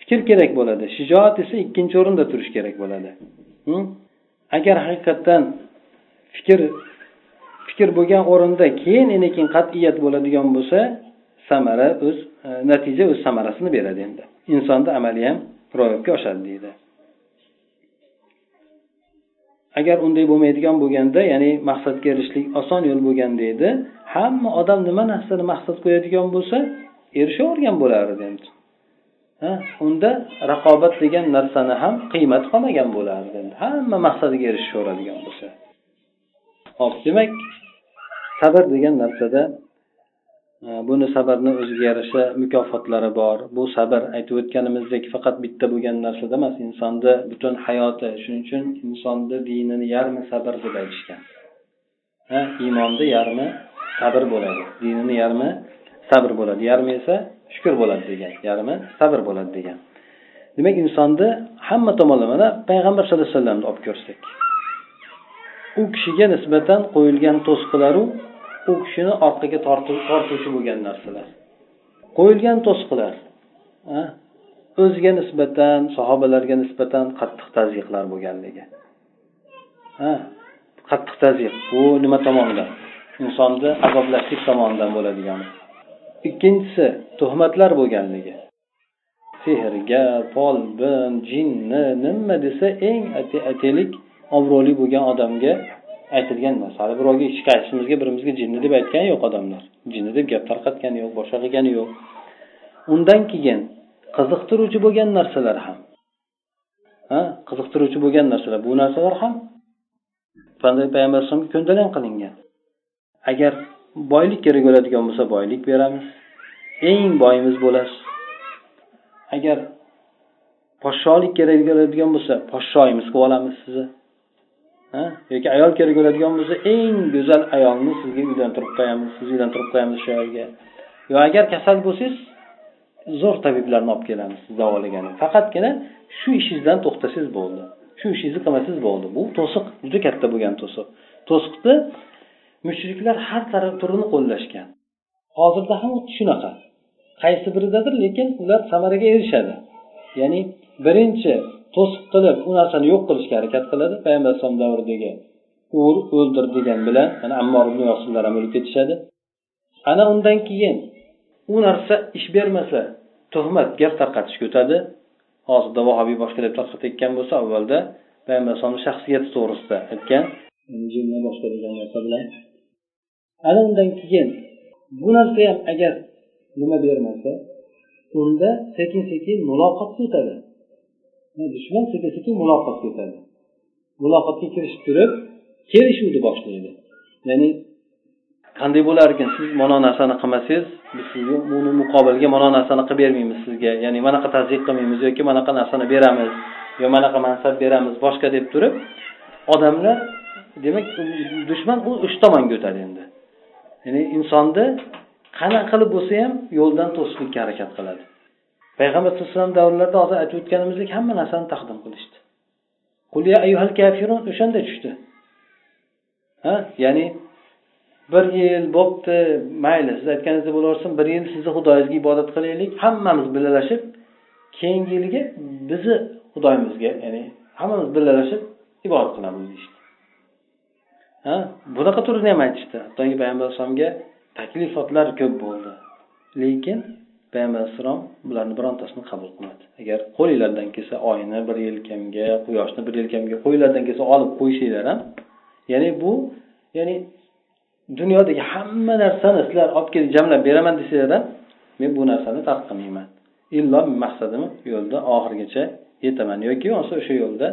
fikr kerak bo'ladi. Shijoat esa ikkinchi o'rinda turishi kerak bo'ladi. Agar haqiqatdan fikr fikr bo'lgan o'rinda keyin keyin qat'iyat bo'ladigan bo'lsa samara o'z e, natija o'z samarasini beradi endi. Insonni amali ham ro'yobga oshadi deydi. Agar unday bo'lmaydigan bo'lganda ya'ni maqsadga erishishlik oson yo'l bo'lganda edi hamma odam nima narsani maqsad qo'yadigan bo'lsa erishavergan bo'lardi endi. Unda raqobat degan narsani ham qiymati qolmagan bo'lardi. Hamma maqsadiga erishaveradigan bo'lsa. Hop demak sabr degan narsada e, buni sabrni o'ziga yarasha mukofotlari bor. Bu sabr aytib o'tganimizdek faqat bitta bo'lgan narsada emas insonni butun hayoti shuning uchun insonni dinini yarmi sabr deb aytishgan. Ha iymonni yarmi sabr bo'ladi dinini yarmi sabr bo'ladi. Yarmi esa shukur bo'ladi degan yarmi sabr bo'ladi degan. Demak insonni hamma tomonlama payg'ambar sallallohu alayhi vasallamni olib ko'rsak u kishiga nisbatan qo'yilgan to'siqlaru u kishini orqaga tortuvchi bo'lgan narsalar. Qo'yilgan to'siqlar o'ziga nisbatan sahobalarga nisbatan qattiq tazyiqlar bo'lganligi. Qattiq tazyiq. Bu nima tomonidan insonni azoblashlik tomonidan bo'ladigani ikkinchisi tuhmatlar bo'lganligi. Sehrga folbin jinni nima desa eng atelik obro'li bo'lgan odamga aytilgan narsa. Hali birovga hech qaysimizga birimizga jinni deb aytgani yo'q odamlar. Jinni deb gap tarqatgani yo'q boshqa qilgani yo'q. Undan keyin qiziqtiruvchi bo'lgan narsalar ham. Ha qiziqtiruvchi bo'lgan narsalar. Bu narsalar ham payg'ambar alayhisalomga ko'ndalang qilingan. Agar boylik kerak bo'ladigan bo'lsa boylik beramiz. Eng boyimiz bo'lasiz. Agar podsholik kerak bo'ladigan bo'lsa podshoyimiz qilib olamiz sizni. Yoki ayol kerak bo'ladigan bo'lsa eng go'zal ayolni sizga uylantirib qo'yamiz sizni uylantirib qo'yamiz shu ayolga. Yo agar kasal bo'lsangiz zo'r tabiblarni olib kelamiz sizni davolagan faqatgina shu ishingizdan to'xtasangiz bo'ldi. Shu ishingizni qilmasangiz bo'ldi. Bu to'siq juda katta bo'lgan to'siq. To'siqni mushriklar har taraf turini qo'llashgan. Hozirda ham xuddi shunaqa. Qaysi biridadir lekin ular samaraga erishadi. Ya'ni birinchi to'siq qilib u narsani yo'q qilishga harakat qiladi. Payg'ambar alayhisalom davridagi ur o'ldir degan bilan mana ammor ibn yosinlar ham o'lib ketishadi. Ana undan keyin u narsa ish bermasa tuhmat gap tarqatishga o'tadi. Hozirda vahobiy boshqalar tarqatayotgan bo'lsa avvalda payg'ambar alayhisalomni shaxsiyati to'g'risida aytgan. Boshqa bilan ana undan keyin bu narsa ham agar nima bermasa unda sekin sekin muloqotga o'tadi dushman sekin sekin muloqotga o'tadi muloqotga kirishib turib kelishuvni boshlaydi. Ya'ni qanday bo'lar ekan siz mana narsani qilmasangiz biz sizga uni muqobilga mana narsani qilib bermaymiz sizga. Ya'ni manaqa tazyiq qilmaymiz yoki manaqa narsani beramiz yo manaqa mansab beramiz boshqa deb turib odamlar demak dushman u uch tomonga o'tadi endi. Ya'ni insonni qanaqa qilib bo'lsa ham yo'ldan to'sishlikka harakat qiladi. Payg'ambar sallallohu alayhi vasallam davrlarida hozir aytib o'tganimizdek hamma narsani taqdim qilishdi. O'shanda tushdi. Ha? Ya'ni bir yil bo'pti mayli siz aytganingizdek bo'laversin bir yil sizni xudoyingizga ibodat qilaylik. Hammamiz birgalashib keyingi yilgi bizni xudoyimizga ya'ni hammamiz birgalashib ibodat qilamiz deyishdi. Ha? Bunaqa turini ham aytishdi. Hattoki payg'ambar alayhisalomga taklifotlar ko'p bo'ldi. Lekin payg'ambar alayhissalom bularni birontasini qabul qilmadi. Agar qo'linglardan kelsa oyni bir yelkamga quyoshni bir yelkamga qo'linglardan kelsa olib qo'yishinglar ham ya'ni bu ya'ni dunyodagi hamma narsani sizlar olib kelib jamlab beraman desanglar ham men bu narsani tark qilmayman. Illo maqsadim yo'lda oxirigacha yetaman yoki bo'lmasa o'sha yo'lda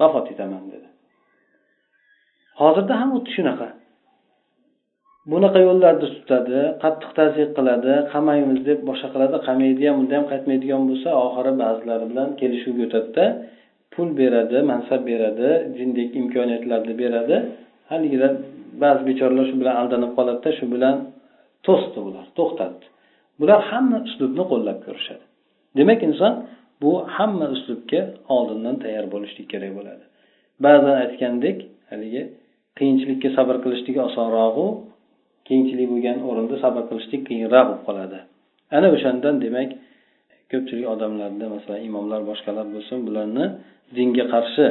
vafot etaman dedi. Hozirda ham xuddi shunaqa. Bunaqa yo'llarni tutadi qattiq tazyiq qiladi qamaymiz deb boshqa qiladi qamaydi ham unda ham qaytmaydigan bo'lsa oxiri ba'zilari bilan kelishuvga o'tadida pul beradi mansab beradi jindek imkoniyatlarni beradi. Haligilar ba'zi bechoralar shu bilan aldanib qoladida shu bilan to'sdi bular to'xtatdi. Bular hamma uslubni qo'llab ko'rishadi. Demak inson bu hamma uslubga oldindan tayyor bo'lishlik kerak bo'ladi. Ba'zan aytgandek haligi qiyinchilikka sabr qilishligi osonrog'u qiyinchilik bo'lgan o'rinda sabr qilishlik qiyinroq bo'lib qoladi. Ana o'shandan demak ko'pchilik odamlarda masalan imomlar boshqalar bo'lsin bularni dinga qarshi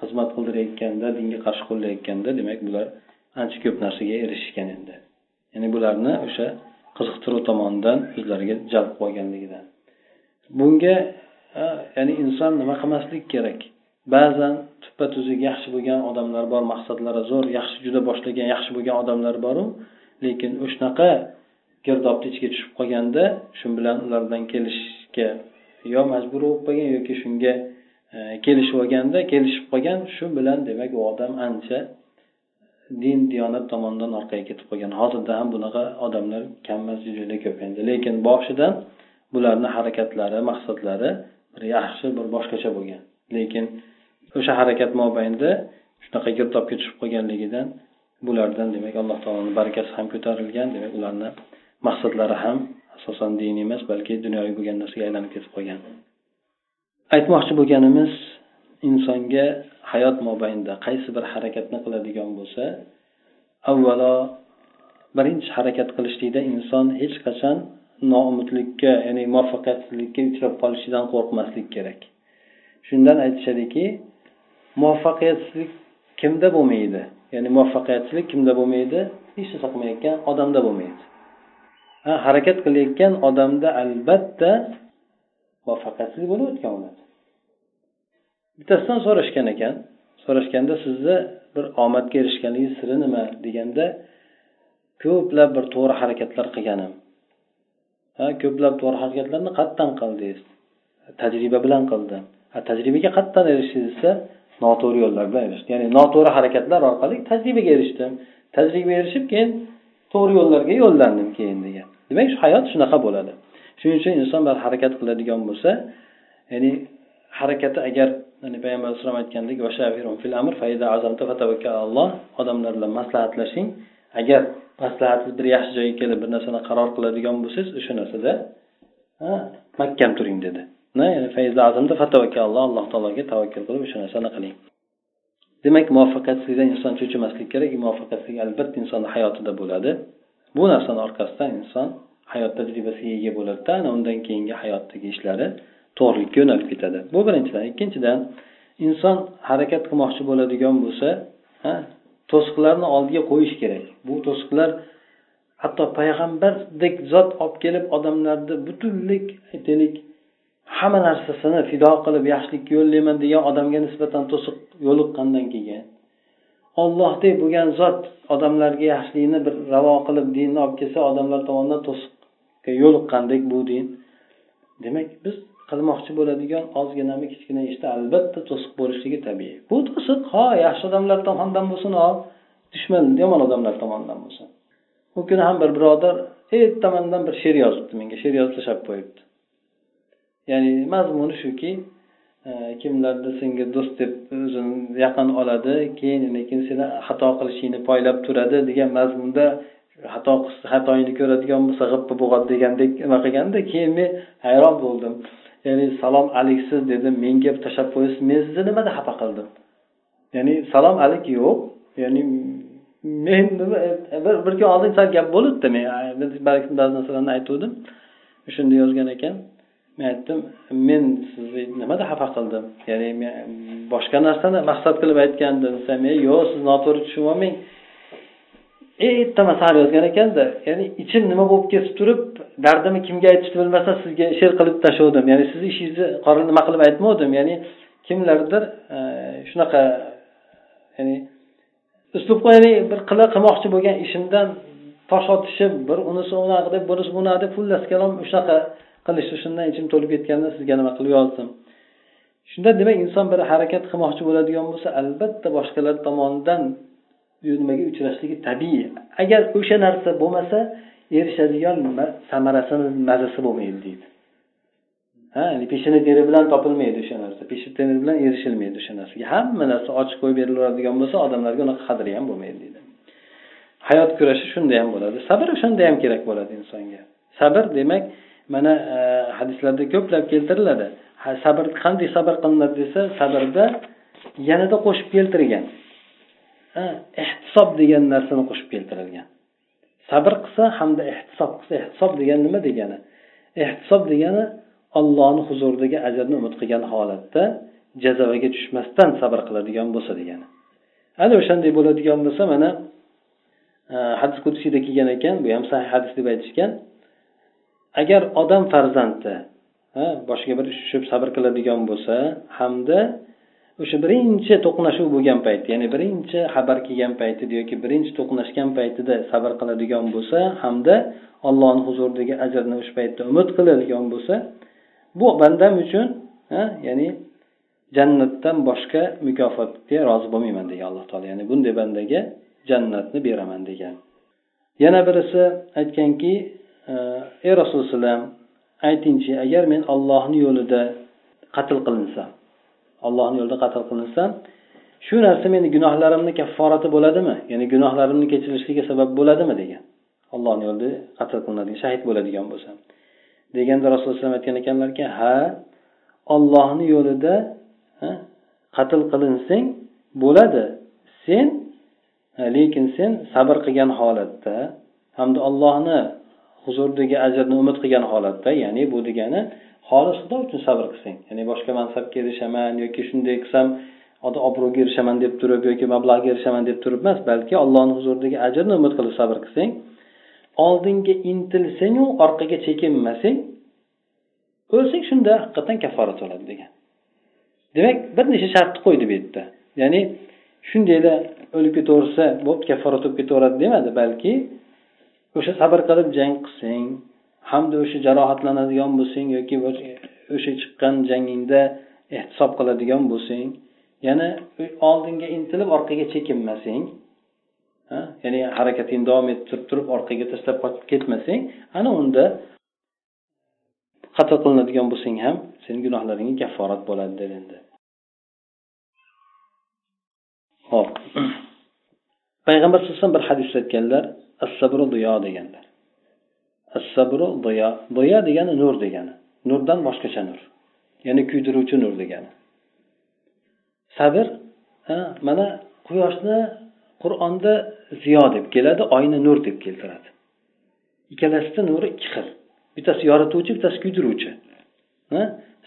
xizmat qildirayotganda dinga qarshi qo'llayotganda demak bular ancha ko'p narsaga erishishgan endi. Ya'ni bularni o'sha qiziqtiruv tomonidan o'zlariga jalb qilib olganligidan bunga ya'ni inson nima qilmaslik kerak? Ba'zan tuppa tuzuk yaxshi bo'lgan odamlar bor maqsadlari zo'r yaxshi juda boshlagan yaxshi bo'lgan odamlar boru. Lekin o'shanaqa girdobni ichiga tushib qolganda shu bilan ulardan kelishishga yo majbur bo'lib qolgan yoki shunga e, kelishib olganda kelishib qolgan shu bilan demak u odam ancha din diyonat tomonidan orqaga ketib qolgan. Hozirda ham bunaqa odamlar kammas juda ko'p endi. Lekin boshidan bularni harakatlari maqsadlari bir yaxshi bir boshqacha bo'lgan. Lekin o'sha harakat mobaynida shunaqa girdobga tushib qolganligidan bulardan demak alloh taoloni barakasi ham ko'tarilgan demak ularni maqsadlari ham asosan diniy emas balki dunyoviy bo'lgan narsaga aylanib ketib qolgan. Aytmoqchi bo'lganimiz insonga hayot mobaynida qaysi bir harakatni qiladigan bo'lsa avvalo birinchi harakat qilishlikda inson hech qachon noumidlikka ya'ni muvaffaqiyatsizlikka uchrab qolishidan qo'rqmaslik kerak. Shundan aytishadiki muvaffaqiyatsizlik kimda bo'lmaydi? Ya'ni muvaffaqiyatsizlik kimda bo'lmaydi? Hech narsa qilmayotgan odamda bo'lmaydi. Ha harakat qilayotgan odamda albatta muvaffaqiyatsizlik bo'layotgan bo'ladi. Bittasidan so'rashgan ekan. So'rashganda sizni bir omadga erishganligingiz siri nima deganda ko'plab bir to'g'ri harakatlar qilganim. Ha ko'plab to'g'ri harakatlarni qayerdan qildingiz. Tajriba bilan qildim. Tajribaga qayerdan erishdingiz desa noto'g'ri yo'llar bilan erishdim ya'ni noto'g'ri harakatlar orqali tajribaga erishdim. Tajribaga erishib keyin to'g'ri yo'llarga yo'llandim keyin degan. Demak shu hayot shunaqa bo'ladi. Shuning uchun inson bir harakat qiladigan bo'lsa ya'ni harakati agar ya'ni payg'ambar alayhisalom aytgandek odamlar bilan maslahatlashing. Agar maslahatsiz bir yaxshi joyga kelib bir narsani qaror qiladigan bo'lsangiz o'sha narsada mahkam turing dedi. Alloh taologa tavakkal qilib o'sha narsani qiling demak muvaffaqiyatsizlikdan inson cho'chimaslik kerak e, muvaffaqiyatsizlik albatta insonni hayotida bo'ladi bu narsani orqasidan inson hayot tajribasiga ega bo'ladida ana undan keyingi hayotdagi ishlari to'g'rilikka yo'nalib ketadi. Bu birinchidan. Ikkinchidan inson harakat qilmoqchi bo'ladigan bo'lsa to'siqlarni oldiga qo'yish kerak. Bu to'siqlar hatto payg'ambardek zot olib kelib odamlarni butunlik aytaylik hamma narsasini fido qilib yaxshilikka yo'llayman degan odamga nisbatan to'siq yo'liqqandan keyin ollohdek bo'lgan zot odamlarga yaxshilikni bir ravo qilib dinni olib kelsa odamlar tomonidan to'siqqa yo'liqqandek bu din. Demak biz qilmoqchi bo'ladigan ozginami kichkina ishda albatta to'siq bo'lishligi tabiiy. Bu to'siq ho yaxshi odamlar tomonidan bo'lsin ho dushman yomon odamlar tomonidan bo'lsin. U kuni ham bir birodar ertamandan bir she'r yozibdi menga she'r yozib tashlab qo'yibdi. Ya'ni mazmuni shuki e, kimlarni senga do'st deb o'zini yaqin oladi keyin lekin seni xato qilishingni poylab turadi degan mazmunda xato xatoingni ko'radigan bo'lsa g'ippa bo'g'adi degandek nima qilganda keyin men hayron bo'ldim. Ya'ni salom aliksiz dedim menga tashlab qo'yasiz men sizni nimada xafa qildim? Ya'ni salom alik yo'q. Ya'ni men nima bir bir kun oldin sal gap bo'libdi men ba'zi narsalarni aytuvdim shunda yozgan ekan. Men aytdim men sizni nimada xafa qildim? Ya'ni men boshqa narsani maqsad qilib aytgandim. Desam yo'q siz noto'g'ri tushunib olmang. Ertaman sal yozgan ekanda ya'ni ichim nima bo'lib ketib turib dardimni kimga aytishni bilmasdan sizga she'r qilib tashlavdim ya'ni sizni ishingizni qora nima qilib aytmovdim ya'ni kimlardir e, shunaqa ya'ni uslubga ya'ni bir qila qilmoqchi bo'lgan ishimdan tosh otishib bir unisi unaqa deb bunisi bunaqa deb xullas kalom shunaqa qilishdi shundan ichim to'lib ketganda sizga nima qilib yozdim. Shunda demak inson bir harakat qilmoqchi bo'ladigan bo'lsa albatta boshqalar tomonidan nimaga uchrashligi tabiiy. Agar o'sha narsa bo'lmasa erishadigan samarasini mazasi bo'lmaydi deydi. Ha peshini teri bilan topilmaydi o'sha narsa. Peshona teri bilan erishilmaydi o'sha narsaga. Hamma narsa ochiq qo'yib berilaveradigan bo'lsa odamlarga unaqa qadri ham bo'lmaydi deydi. Hayot kurashi shunda ham bo'ladi. Sabr o'shanda ham kerak bo'ladi insonga. Sabr demak mana e, hadislarda ko'plab keltiriladi. Sabr qanday sabr qilinadi desa sabrda yanada qo'shib keltirgan. Ehtisob degan narsani qo'shib keltirilgan. Sabr qilsa hamda ehtisob qilsa ehtisob degani nima degani? Ehtisob degani ollohni huzuridagi ajrni umid qilgan holatda jazavaga tushmasdan sabr qiladigan bo'lsa degani. Ana o'shanday bo'ladigan bo'lsa mana e, hadis qudsiyda kelgan ekan bu ham sahih hadis deb aytishgan. Agar odam farzandi boshiga bir ish tushib sabr qiladigan bo'lsa hamda o'sha birinchi to'qnashuv bo'lgan payt ya'ni birinchi xabar kelgan paytida yoki birinchi to'qnashgan paytida sabr qiladigan bo'lsa hamda ollohni huzuridagi ajrni o'sha paytda umid qiladigan bo'lsa bu bandam uchun ya'ni jannatdan boshqa mukofotga rozi bo'lmayman degan alloh taolo. Ya'ni bunday bandaga jannatni beraman degan. Yana birisi aytganki ey rasululloh aytingchi agar men ollohni yo'lida qatl qilinsam ollohni yo'lida qatl qilinsam shu narsa meni gunohlarimni kafforati bo'ladimi? Ya'ni gunohlarimni kechirishiga sabab bo'ladimi degan. Ollohni yo'lida qatl qilinadigan shahid bo'ladigan bo'lsam. Deganda rasululloh alayhi aytgan ekanlarki ha ollohni yo'lida qatl qilinsang bo'ladi. Sen lekin sen sabr qilgan holatda hamda ollohni huzuridagi ajrni umid qilgan holatda ya'ni bu degani xolis xudo uchun sabr qilsang. Ya'ni boshqa mansabga erishaman yoki shunday qilsam obro'ga erishaman deb turib yoki mablag'ga erishaman deb turib emas balki allohni huzuridagi ajrni umid qilib sabr qilsang oldinga intilsangu orqaga chekinmasang o'lsang shunda haqiqatdan kafforat bo'ladi degan. Demak bir necha shartni qo'ydi bu yerda. Ya'ni shundaylar o'lib ketaversa bo'pti kafforat bo'lib ketaveradi demadi balki o'sha sabr qilib jang qilsang hamda o'sha jarohatlanadigan bo'lsang yoki o'sha chiqqan jangingda ehtisob qiladigan bo'lsang yana oldinga intilib orqaga chekinmasang ya'ni harakatingni davom ettirib turib orqaga tashlab qochib ketmasang ana unda qatl qilinadigan bo'lsang ham seni gunohlaringga kafforat bo'ladi dedi endi. Ho'p payg'ambar sallallohu alayhi vasallam bir hadisda aytganlar assabru duyo deganlar assabru duyo duyo degani nur degani. Nurdan boshqacha nur. Ya'ni kuydiruvchi nur degani. Sabr mana quyoshni qur'onda ziyo deb keladi oyni nur deb keltiradi. Ikkalasida nuri ikki xil. Bittasi yorituvchi bittasi kuydiruvchi.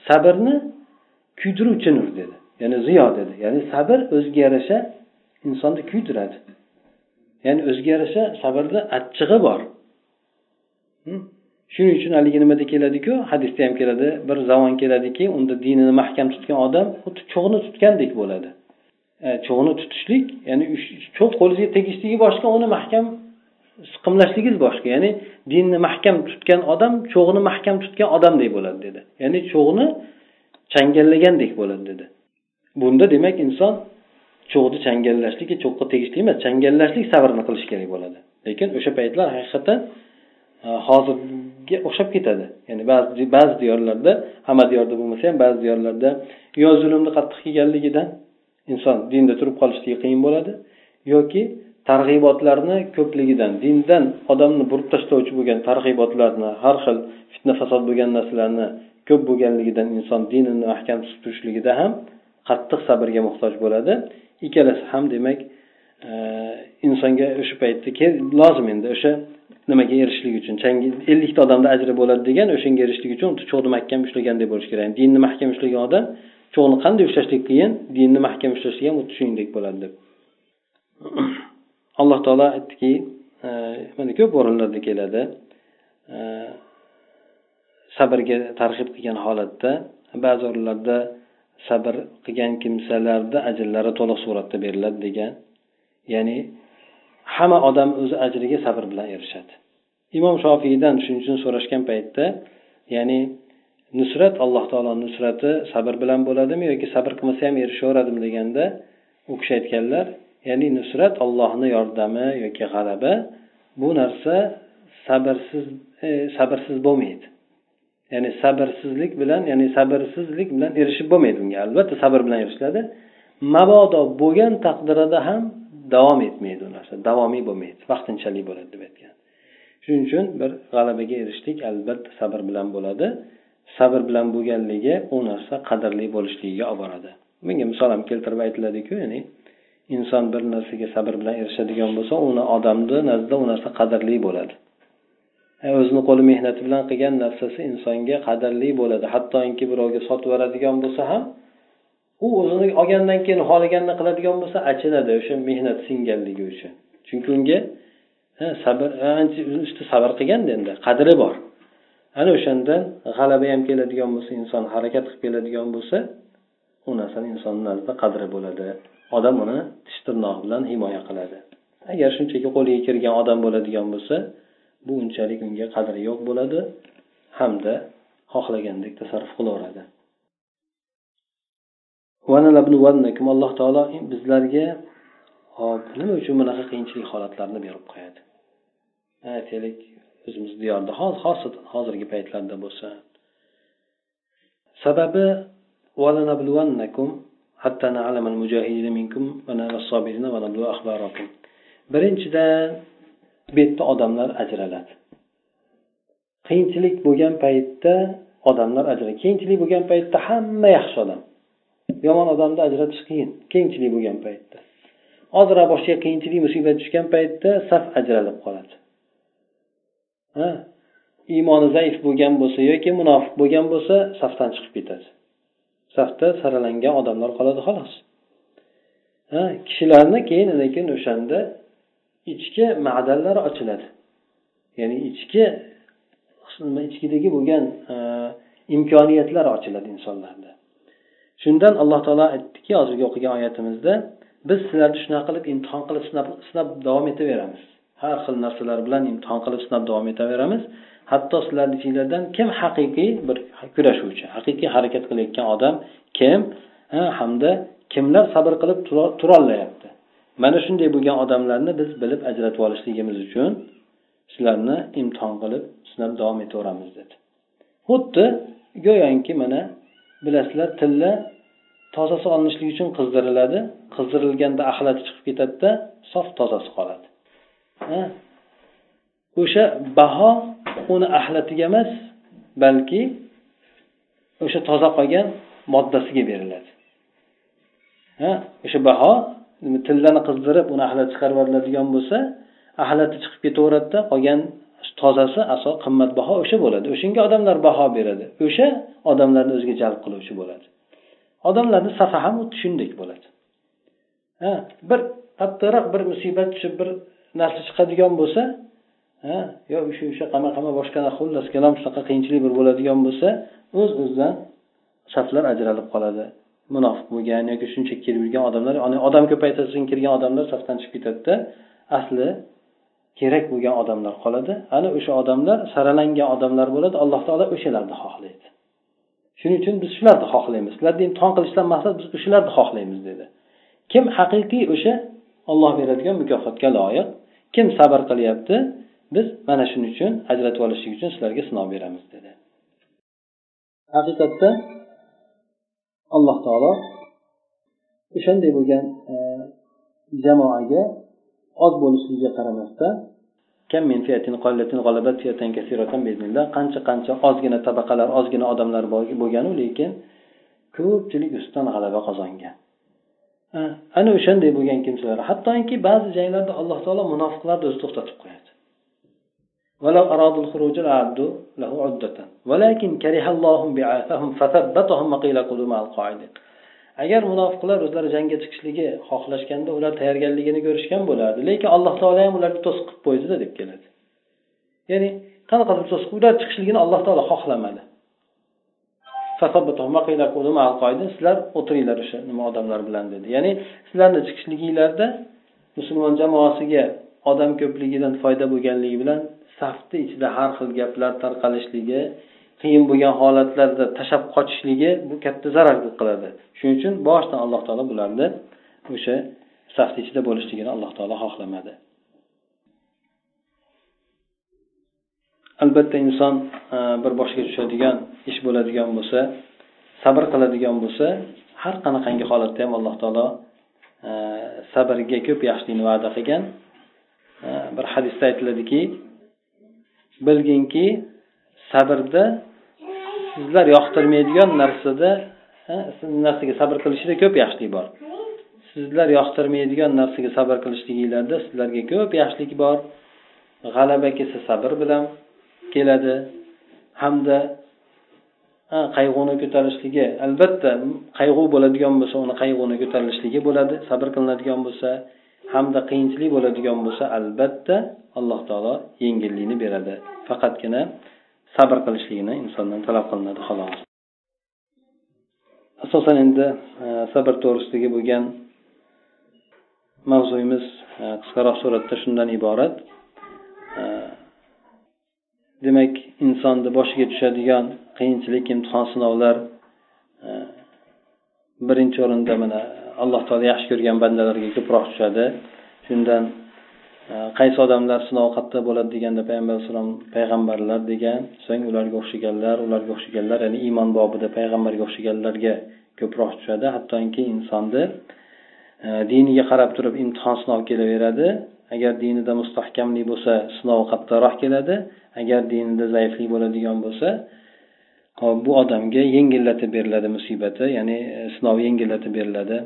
Sabrni kuydiruvchi nur dedi. Ya'ni ziyo dedi. Ya'ni sabr o'ziga yarasha insonni kuydiradi. Ya'ni o'ziga yarasha sabrni achchig'i bor. Shuning uchun haligi nimada keladiku? Hadisda ham keladi. Bir zamon keladiki unda dinini mahkam tutgan odam xuddi cho'g'ni tutgandek bo'ladi. E, cho'g'ni tutishlik ya'ni cho'g' qo'lingizga tegishligi boshqa uni mahkam siqimlashligingiz boshqa. Ya'ni dinni mahkam tutgan odam cho'g'ni mahkam tutgan odamdek bo'ladi dedi. Ya'ni cho'g'ni changallagandek bo'ladi dedi. Bunda demak inson cho'g'ni changallashlik e, cho'qqa tegishli emas changallashlik sabrni qilish kerak bo'ladi. Lekin o'sha paytlar haqiqatdan e, hozirga o'xshab ketadi. Ya'ni ba'zi ba'zi diyorlarda hamma diyorda bo'lmasa ham ba'zi diyorlarda yo zulmni qattiq kelganligidan inson dinda turib qolishligi qiyin bo'ladi yoki targ'ibotlarni ko'pligidan dindan odamni burib tashlovchi bo'lgan targ'ibotlarni har xil fitna fasod bo'lgan narsalarni ko'p bo'lganligidan inson dinini mahkam tutib turishligida ham qattiq sabrga muhtoj bo'ladi. Ikkalasi ham demak e, insonga o'sha paytda lozim endi o'sha nimaga erishishlik uchun. Ellikta odamda ajri bo'ladi degan o'shanga erishishlik uchun cho'g'ni mahkam ushlagandek bo'lishi kerak. Dinni mahkam ushlagan odam cho'g'ni qanday ushlashlik qiyin dinni mahkam ushlashlik ham xuddi shuningdek bo'ladi deb. Alloh taolo aytdiki e, mana ko'p o'rinlarda keladi. E, sabrga targ'ib qilgan holatda ba'zi o'rinlarda sabr qilgan kimsalarni ajrlari to'liq suratda beriladi degan. Ya'ni hamma odam o'zi ajriga sabr bilan erishadi. Imom shofiydan shuning uchun so'rashgan paytda ya'ni nusrat alloh taoloni nusrati sabr bilan bo'ladimi yoki sabr qilmasa ham erishaveradimi deganda u kishi aytganlar ya'ni nusrat ollohni yordami yoki g'alaba bu narsa sabrsiz e, sabrsiz bo'lmaydi. Ya'ni sabrsizlik bilan ya'ni sabrsizlik bilan erishib bo'lmaydi bunga. Albatta sabr bilan erishiladi. Mabodo bo'lgan taqdirida ham davom etmaydi u narsa davomiy bo'lmaydi vaqtinchalik bo'ladi deb aytgan. Shuning uchun bir g'alabaga erishishlik albatta sabr bilan bo'ladi. Sabr bilan bo'lganligi u narsa qadrli bo'lishligiga olib boradi. Bunga misol ham keltirib aytiladiku ya'ni inson bir narsaga sabr bilan erishadigan bo'lsa uni odamni nazdida u narsa qadrli bo'ladi. O'zini qo'li mehnati bilan qilgan narsasi insonga qadrli bo'ladi. Hattoki birovga sotib yuboradigan bo'lsa ham u o'zini olgandan keyin xohlaganini qiladigan bo'lsa achinadi o'sha mehnat singanligi uchun. Chunki unga sabr ancha ustida sabr qilganda endi qadri bor. Ana o'shandan g'alaba ham keladigan bo'lsa inson harakat qilib keladigan bo'lsa u narsani insonni nazdida qadri bo'ladi. Odam uni tish tirnog'i bilan himoya qiladi. Agar shunchaki qo'liga kirgan odam bo'ladigan bo'lsa bu unchalik unga qadri yo'q bo'ladi hamda xohlagandek tasarruf qilaveradi alloh taolo bizlarga hop nima uchun bunaqa qiyinchilik holatlarini berib qo'yadi? Aytaylik o'zimiz diyorda xosatan hozirgi paytlarda bo'lsa. Sababi birinchidan bu yerda odamlar ajraladi. Qiyinchilik bo'lgan paytda odamlar ajraladi. Qiyinchilik bo'lgan paytda hamma yaxshi odam. Yomon odamni ajratish qiyin qiyinchilik bo'lgan paytda. Ozroq boshiga qiyinchilik musibat tushgan paytda saf ajralib qoladi. Ha? Iymoni zaif bo'lgan bo'lsa yoki munofiq bo'lgan bo'lsa safdan chiqib ketadi. Safda saralangan odamlar qoladi xolos. Ha? Kishilarni keyin keyin o'shanda ichki ma'danlar ochiladi. Ya'ni ichki ichkidagi bo'lgan e, imkoniyatlar ochiladi insonlarda. Shundan alloh taolo aytdiki hozirgi o'qigan oyatimizda biz sizlarni shunaqa qilib imtihon qilib sinab sinab davom etaveramiz. Har xil narsalar bilan imtihon qilib sinab davom etaveramiz. Hatto sizlarni ichinglardan kim haqiqiy bir kurashuvchi haqiqiy harakat qilayotgan odam kim? Hamda kimlar sabr qilib turolmayapti? Mana shunday bo'lgan odamlarni biz bilib ajratib olishligimiz uchun sizlarni imtihon qilib sinab davom etaveramiz dedi. Xuddi go'yoki mana bilasizlar tilla tozasi olinishligi uchun qizdiriladi. Qizdirilganda axlati chiqib ketadida sof tozasi qoladi. O'sha baho uni axlatiga emas balki o'sha toza qolgan moddasiga beriladi. Ha? O'sha baho tillani qizdirib uni axlat chiqarib yuboriladigan bo'lsa axlati chiqib ketaveradida qolgan tozasi aso qimmatbaho o'sha bo'ladi. O'shanga odamlar baho beradi. O'sha odamlarni o'ziga jalb qiluvchi bo'ladi. Odamlarni safi ham xuddi shunday bo'ladi. Ha bir qattiqroq bir musibat tushib bir narsa chiqadigan bo'lsa ha yo o'sha o'sha qama qama boshqa xullas kalom shunaqa qiyinchilik bir bo'ladigan bo'lsa o'z o'zidan saflar ajralib qoladi. Munofiq bo'lgan yoki shunchaki kelib yurgan odamlar odam ko'paytirsin kirgan odamlar safdan chiqib ketadida asli kerak bo'lgan odamlar qoladi. Ana o'sha odamlar saralangan odamlar bo'ladi alloh taolo o'shalarni xohlaydi. Shuning uchun biz shularni xohlaymiz. Sizlarni imtihon qilishdan maqsad biz o'shalarni xohlaymiz dedi. Kim haqiqiy o'sha olloh beradigan mukofotga loyiq kim sabr qilyapti biz mana shuning uchun ajratib olishlik uchun sizlarga sinov beramiz dedi. Haqiqatda alloh taolo o'shanday bo'lgan e, jamoaga oz bo'lishligiga qaramasdan qancha qancha ozgina tabaqalar ozgina odamlar bo'lganu lekin ko'pchilik ustidan g'alaba qozongan. E, ana o'shanday bo'lgan kimsalar hattoki ba'zi janglarda alloh taolo munofiqlarni o'zi to'xtatib qo'yadi. valakin karihallohum qila agar munofiqlar o'zlari jangga chiqishligi xohlashganda ular tayyorgarligini ko'rishgan bo'lardi lekin alloh taolo ham ularni to'siq qilib qo'ydida deb keladi. Ya'ni qanaqa qilib to'siq ular chiqishligini alloh taolo xohlamadi. Sizlar o'tiringlar o'sha nima odamlar bilan dedi. Ya'ni sizlarni chiqishliginglarda musulmon jamoasiga odam ko'pligidan foyda bo'lganligi bilan safni ichida har xil gaplar tarqalishligi qiyin bo'lgan holatlarda tashlab qochishligi bu katta zarar qiladi. Shuning uchun boshidan alloh taolo bularni o'sha safni ichida bo'lishligini alloh taolo xohlamadi. Albatta inson e, bir boshga tushadigan ish bo'ladigan bo'lsa sabr qiladigan bo'lsa har qanaqangi holatda ham alloh taolo e, sabrga ko'p yaxshilikni va'da qilgan. E, bir hadisda aytiladiki bilginki sabrda sizlar yoqtirmaydigan narsada narsaga sabr qilishda ko'p yaxshilik bor. Sizlar yoqtirmaydigan narsaga sabr qilishliginglarda sizlarga ko'p yaxshilik bor. G'alaba kelsa sabr bilan keladi. Hamda qayg'uni ko'tarishligi albatta qayg'u bo'ladigan bo'lsa uni qayg'uni ko'tarilishligi bo'ladi sabr qilinadigan bo'lsa hamda qiyinchilik bo'ladigan bo'lsa albatta alloh taolo yengillikni beradi. Faqatgina sabr qilishligini insondan talab qilinadi xolos. Asosan endi e, sabr to'g'risidagi bo'lgan mavzuyimiz e, qisqaroq suratda shundan iborat. E, demak insonni boshiga tushadigan qiyinchilik imtihon sinovlar e, birinchi o'rinda mana alloh taolo yaxshi ko'rgan bandalarga ko'proq tushadi. Shundan qaysi odamlar sinov qattiq bo'ladi deganda payg'ambar alayhissalom payg'ambarlar degan so'ng ularga o'xshaganlar ularga o'xshaganlar ya'ni iymon bobida payg'ambarga o'xshaganlarga ko'proq tushadi. Hattoki insonni e, diniga qarab turib imtihon sinov kelaveradi. Agar dinida mustahkamlik bo'lsa sinov qattiqroq keladi. Agar dinida zaiflik bo'ladigan bo'lsa bu odamga yengillatib beriladi musibati ya'ni e, sinov yengillatib beriladi.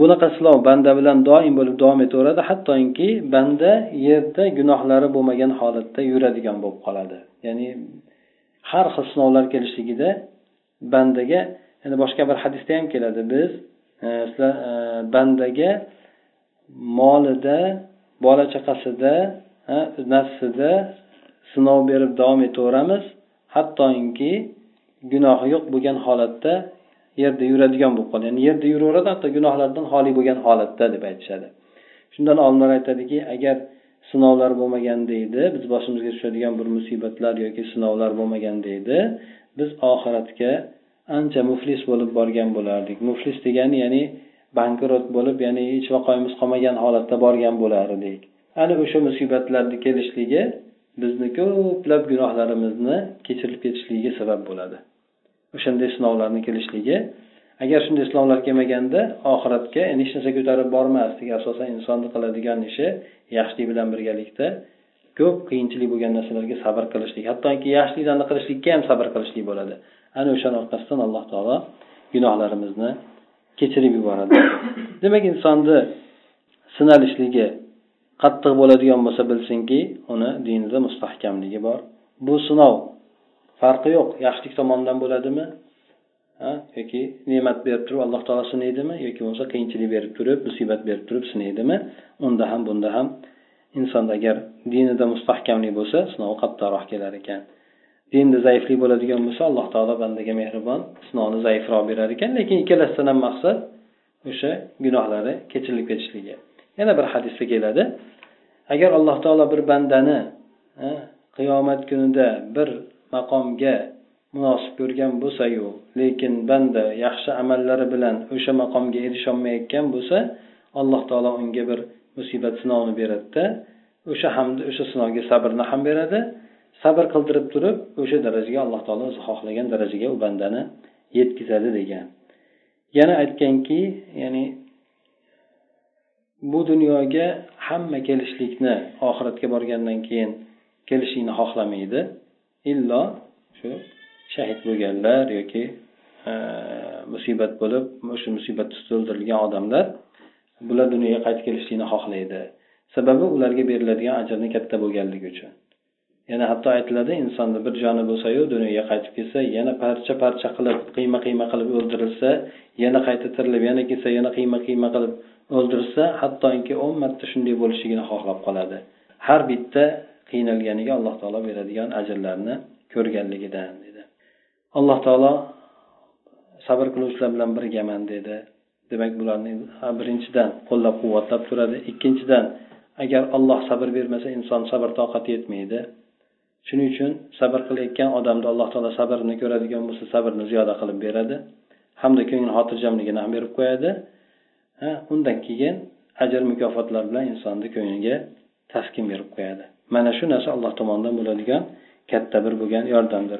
Bunaqa sinov banda bilan doim bo'lib davom etaveradi hattoki banda yerda gunohlari bo'lmagan holatda yuradigan bo'lib qoladi. Ya'ni har xil sinovlar kelishligida bandaga endi boshqa bir hadisda ham keladi biz e, sizlar e, bandaga molida bola chaqasida nafsida sinov berib davom etaveramiz hattoki gunohi yo'q bo'lgan holatda yerda yuradigan bo'lib qoladi ya'ni yerda yuraveradi hatto gunohlardan xoli bo'lgan holatda deb aytishadi. Shundan olimlar aytadiki agar sinovlar bo'lmaganda edi biz boshimizga tushadigan bir musibatlar yoki sinovlar bo'lmaganda edi biz oxiratga ancha muflis bo'lib borgan bo'lardik. Muflis degani ya'ni bankrot bo'lib ya'ni hech vaqoyimiz qolmagan holatda borgan bo'lar edik ana o'sha musibatlarni kelishligi bizni ko'plab gunohlarimizni kechirib ketishligiga sabab bo'ladi. O'shanday sinovlarni kelishligi. Agar shunday sinovlar kelmaganda oxiratga endi hech narsa ko'tarib bormasdik asosan insonni qiladigan ishi yaxshilik bilan birgalikda ko'p qiyinchilik bo'lgan narsalarga sabr qilishlik hattoki yaxshiliklarni qilishlikka ham sabr qilishlik bo'ladi. Ana o'shani orqasidan alloh taolo gunohlarimizni kechirib yuboradi. Demak insonni sinalishligi qattiq bo'ladigan bo'lsa bilsinki uni dinida mustahkamligi bor. Bu sinov farqi yo'q. Yaxshilik tomonidan bo'ladimi? Yoki ne'mat berib turib alloh taolo sinaydimi? Yoki bo'lmasa qiyinchilik berib turib musibat berib turib sinaydimi? Unda ham bunda ham insonda agar dinida mustahkamlik bo'lsa sinov qattiqroq kelar ekan. Dinda zaiflik bo'ladigan bo'lsa alloh taolo bandaga mehribon sinovni zaifroq berar ekan. Lekin ikkalasidan ham maqsad o'sha gunohlari kechirilib ketishligi yana bir hadisda keladi. Agar alloh taolo bir bandani qiyomat kunida bir maqomga munosib ko'rgan bo'lsayu lekin banda yaxshi amallari bilan o'sha maqomga erisholmayotgan bo'lsa alloh taolo unga bir musibat sinovni beradida o'sha hamda o'sha sinovga sabrni ham beradi. Sabr qildirib turib o'sha darajaga alloh taolo o'zi xohlagan darajaga u bandani yetkazadi degan. Yana aytganki ya'ni bu dunyoga hamma kelishlikni oxiratga borgandan keyin kelishlikni xohlamaydi. Illo shu shahid bo'lganlar yoki musibat bo'lib o'sha musibat ustida o'ldirilgan odamlar bular dunyoga qaytib kelishlikni xohlaydi. Sababi ularga beriladigan ajrni katta bo'lganligi uchun. Yana hatto aytiladi insonni bir joni bo'lsayu dunyoga qaytib kelsa yana parcha parcha qilib qiyma qiyma qilib o'ldirilsa yana qayta tirilib yana kelsa yana qiyma qiyma qilib o'ldirsa hattoki o'n marta shunday bo'lishligini xohlab qoladi. Har bitta qiynalganiga alloh taolo beradigan ajrlarni ko'rganligidan dedi. Alloh taolo sabr qiluvchilar bilan birgaman dedi. Demak bularni birinchidan qo'llab quvvatlab turadi. Ikkinchidan agar olloh sabr bermasa inson sabr toqati yetmaydi. Shuning uchun sabr qilayotgan odamda alloh taolo sabrni ko'radigan bo'lsa sabrni ziyoda qilib beradi. Hamda ko'ngli xotirjamligini ham berib qo'yadi. Undan keyin ajr mukofotlar bilan insonni ko'ngliga taskin berib qo'yadi. Mana shu narsa alloh tomonidan bo'ladigan katta bir bo'lgan yordamdir.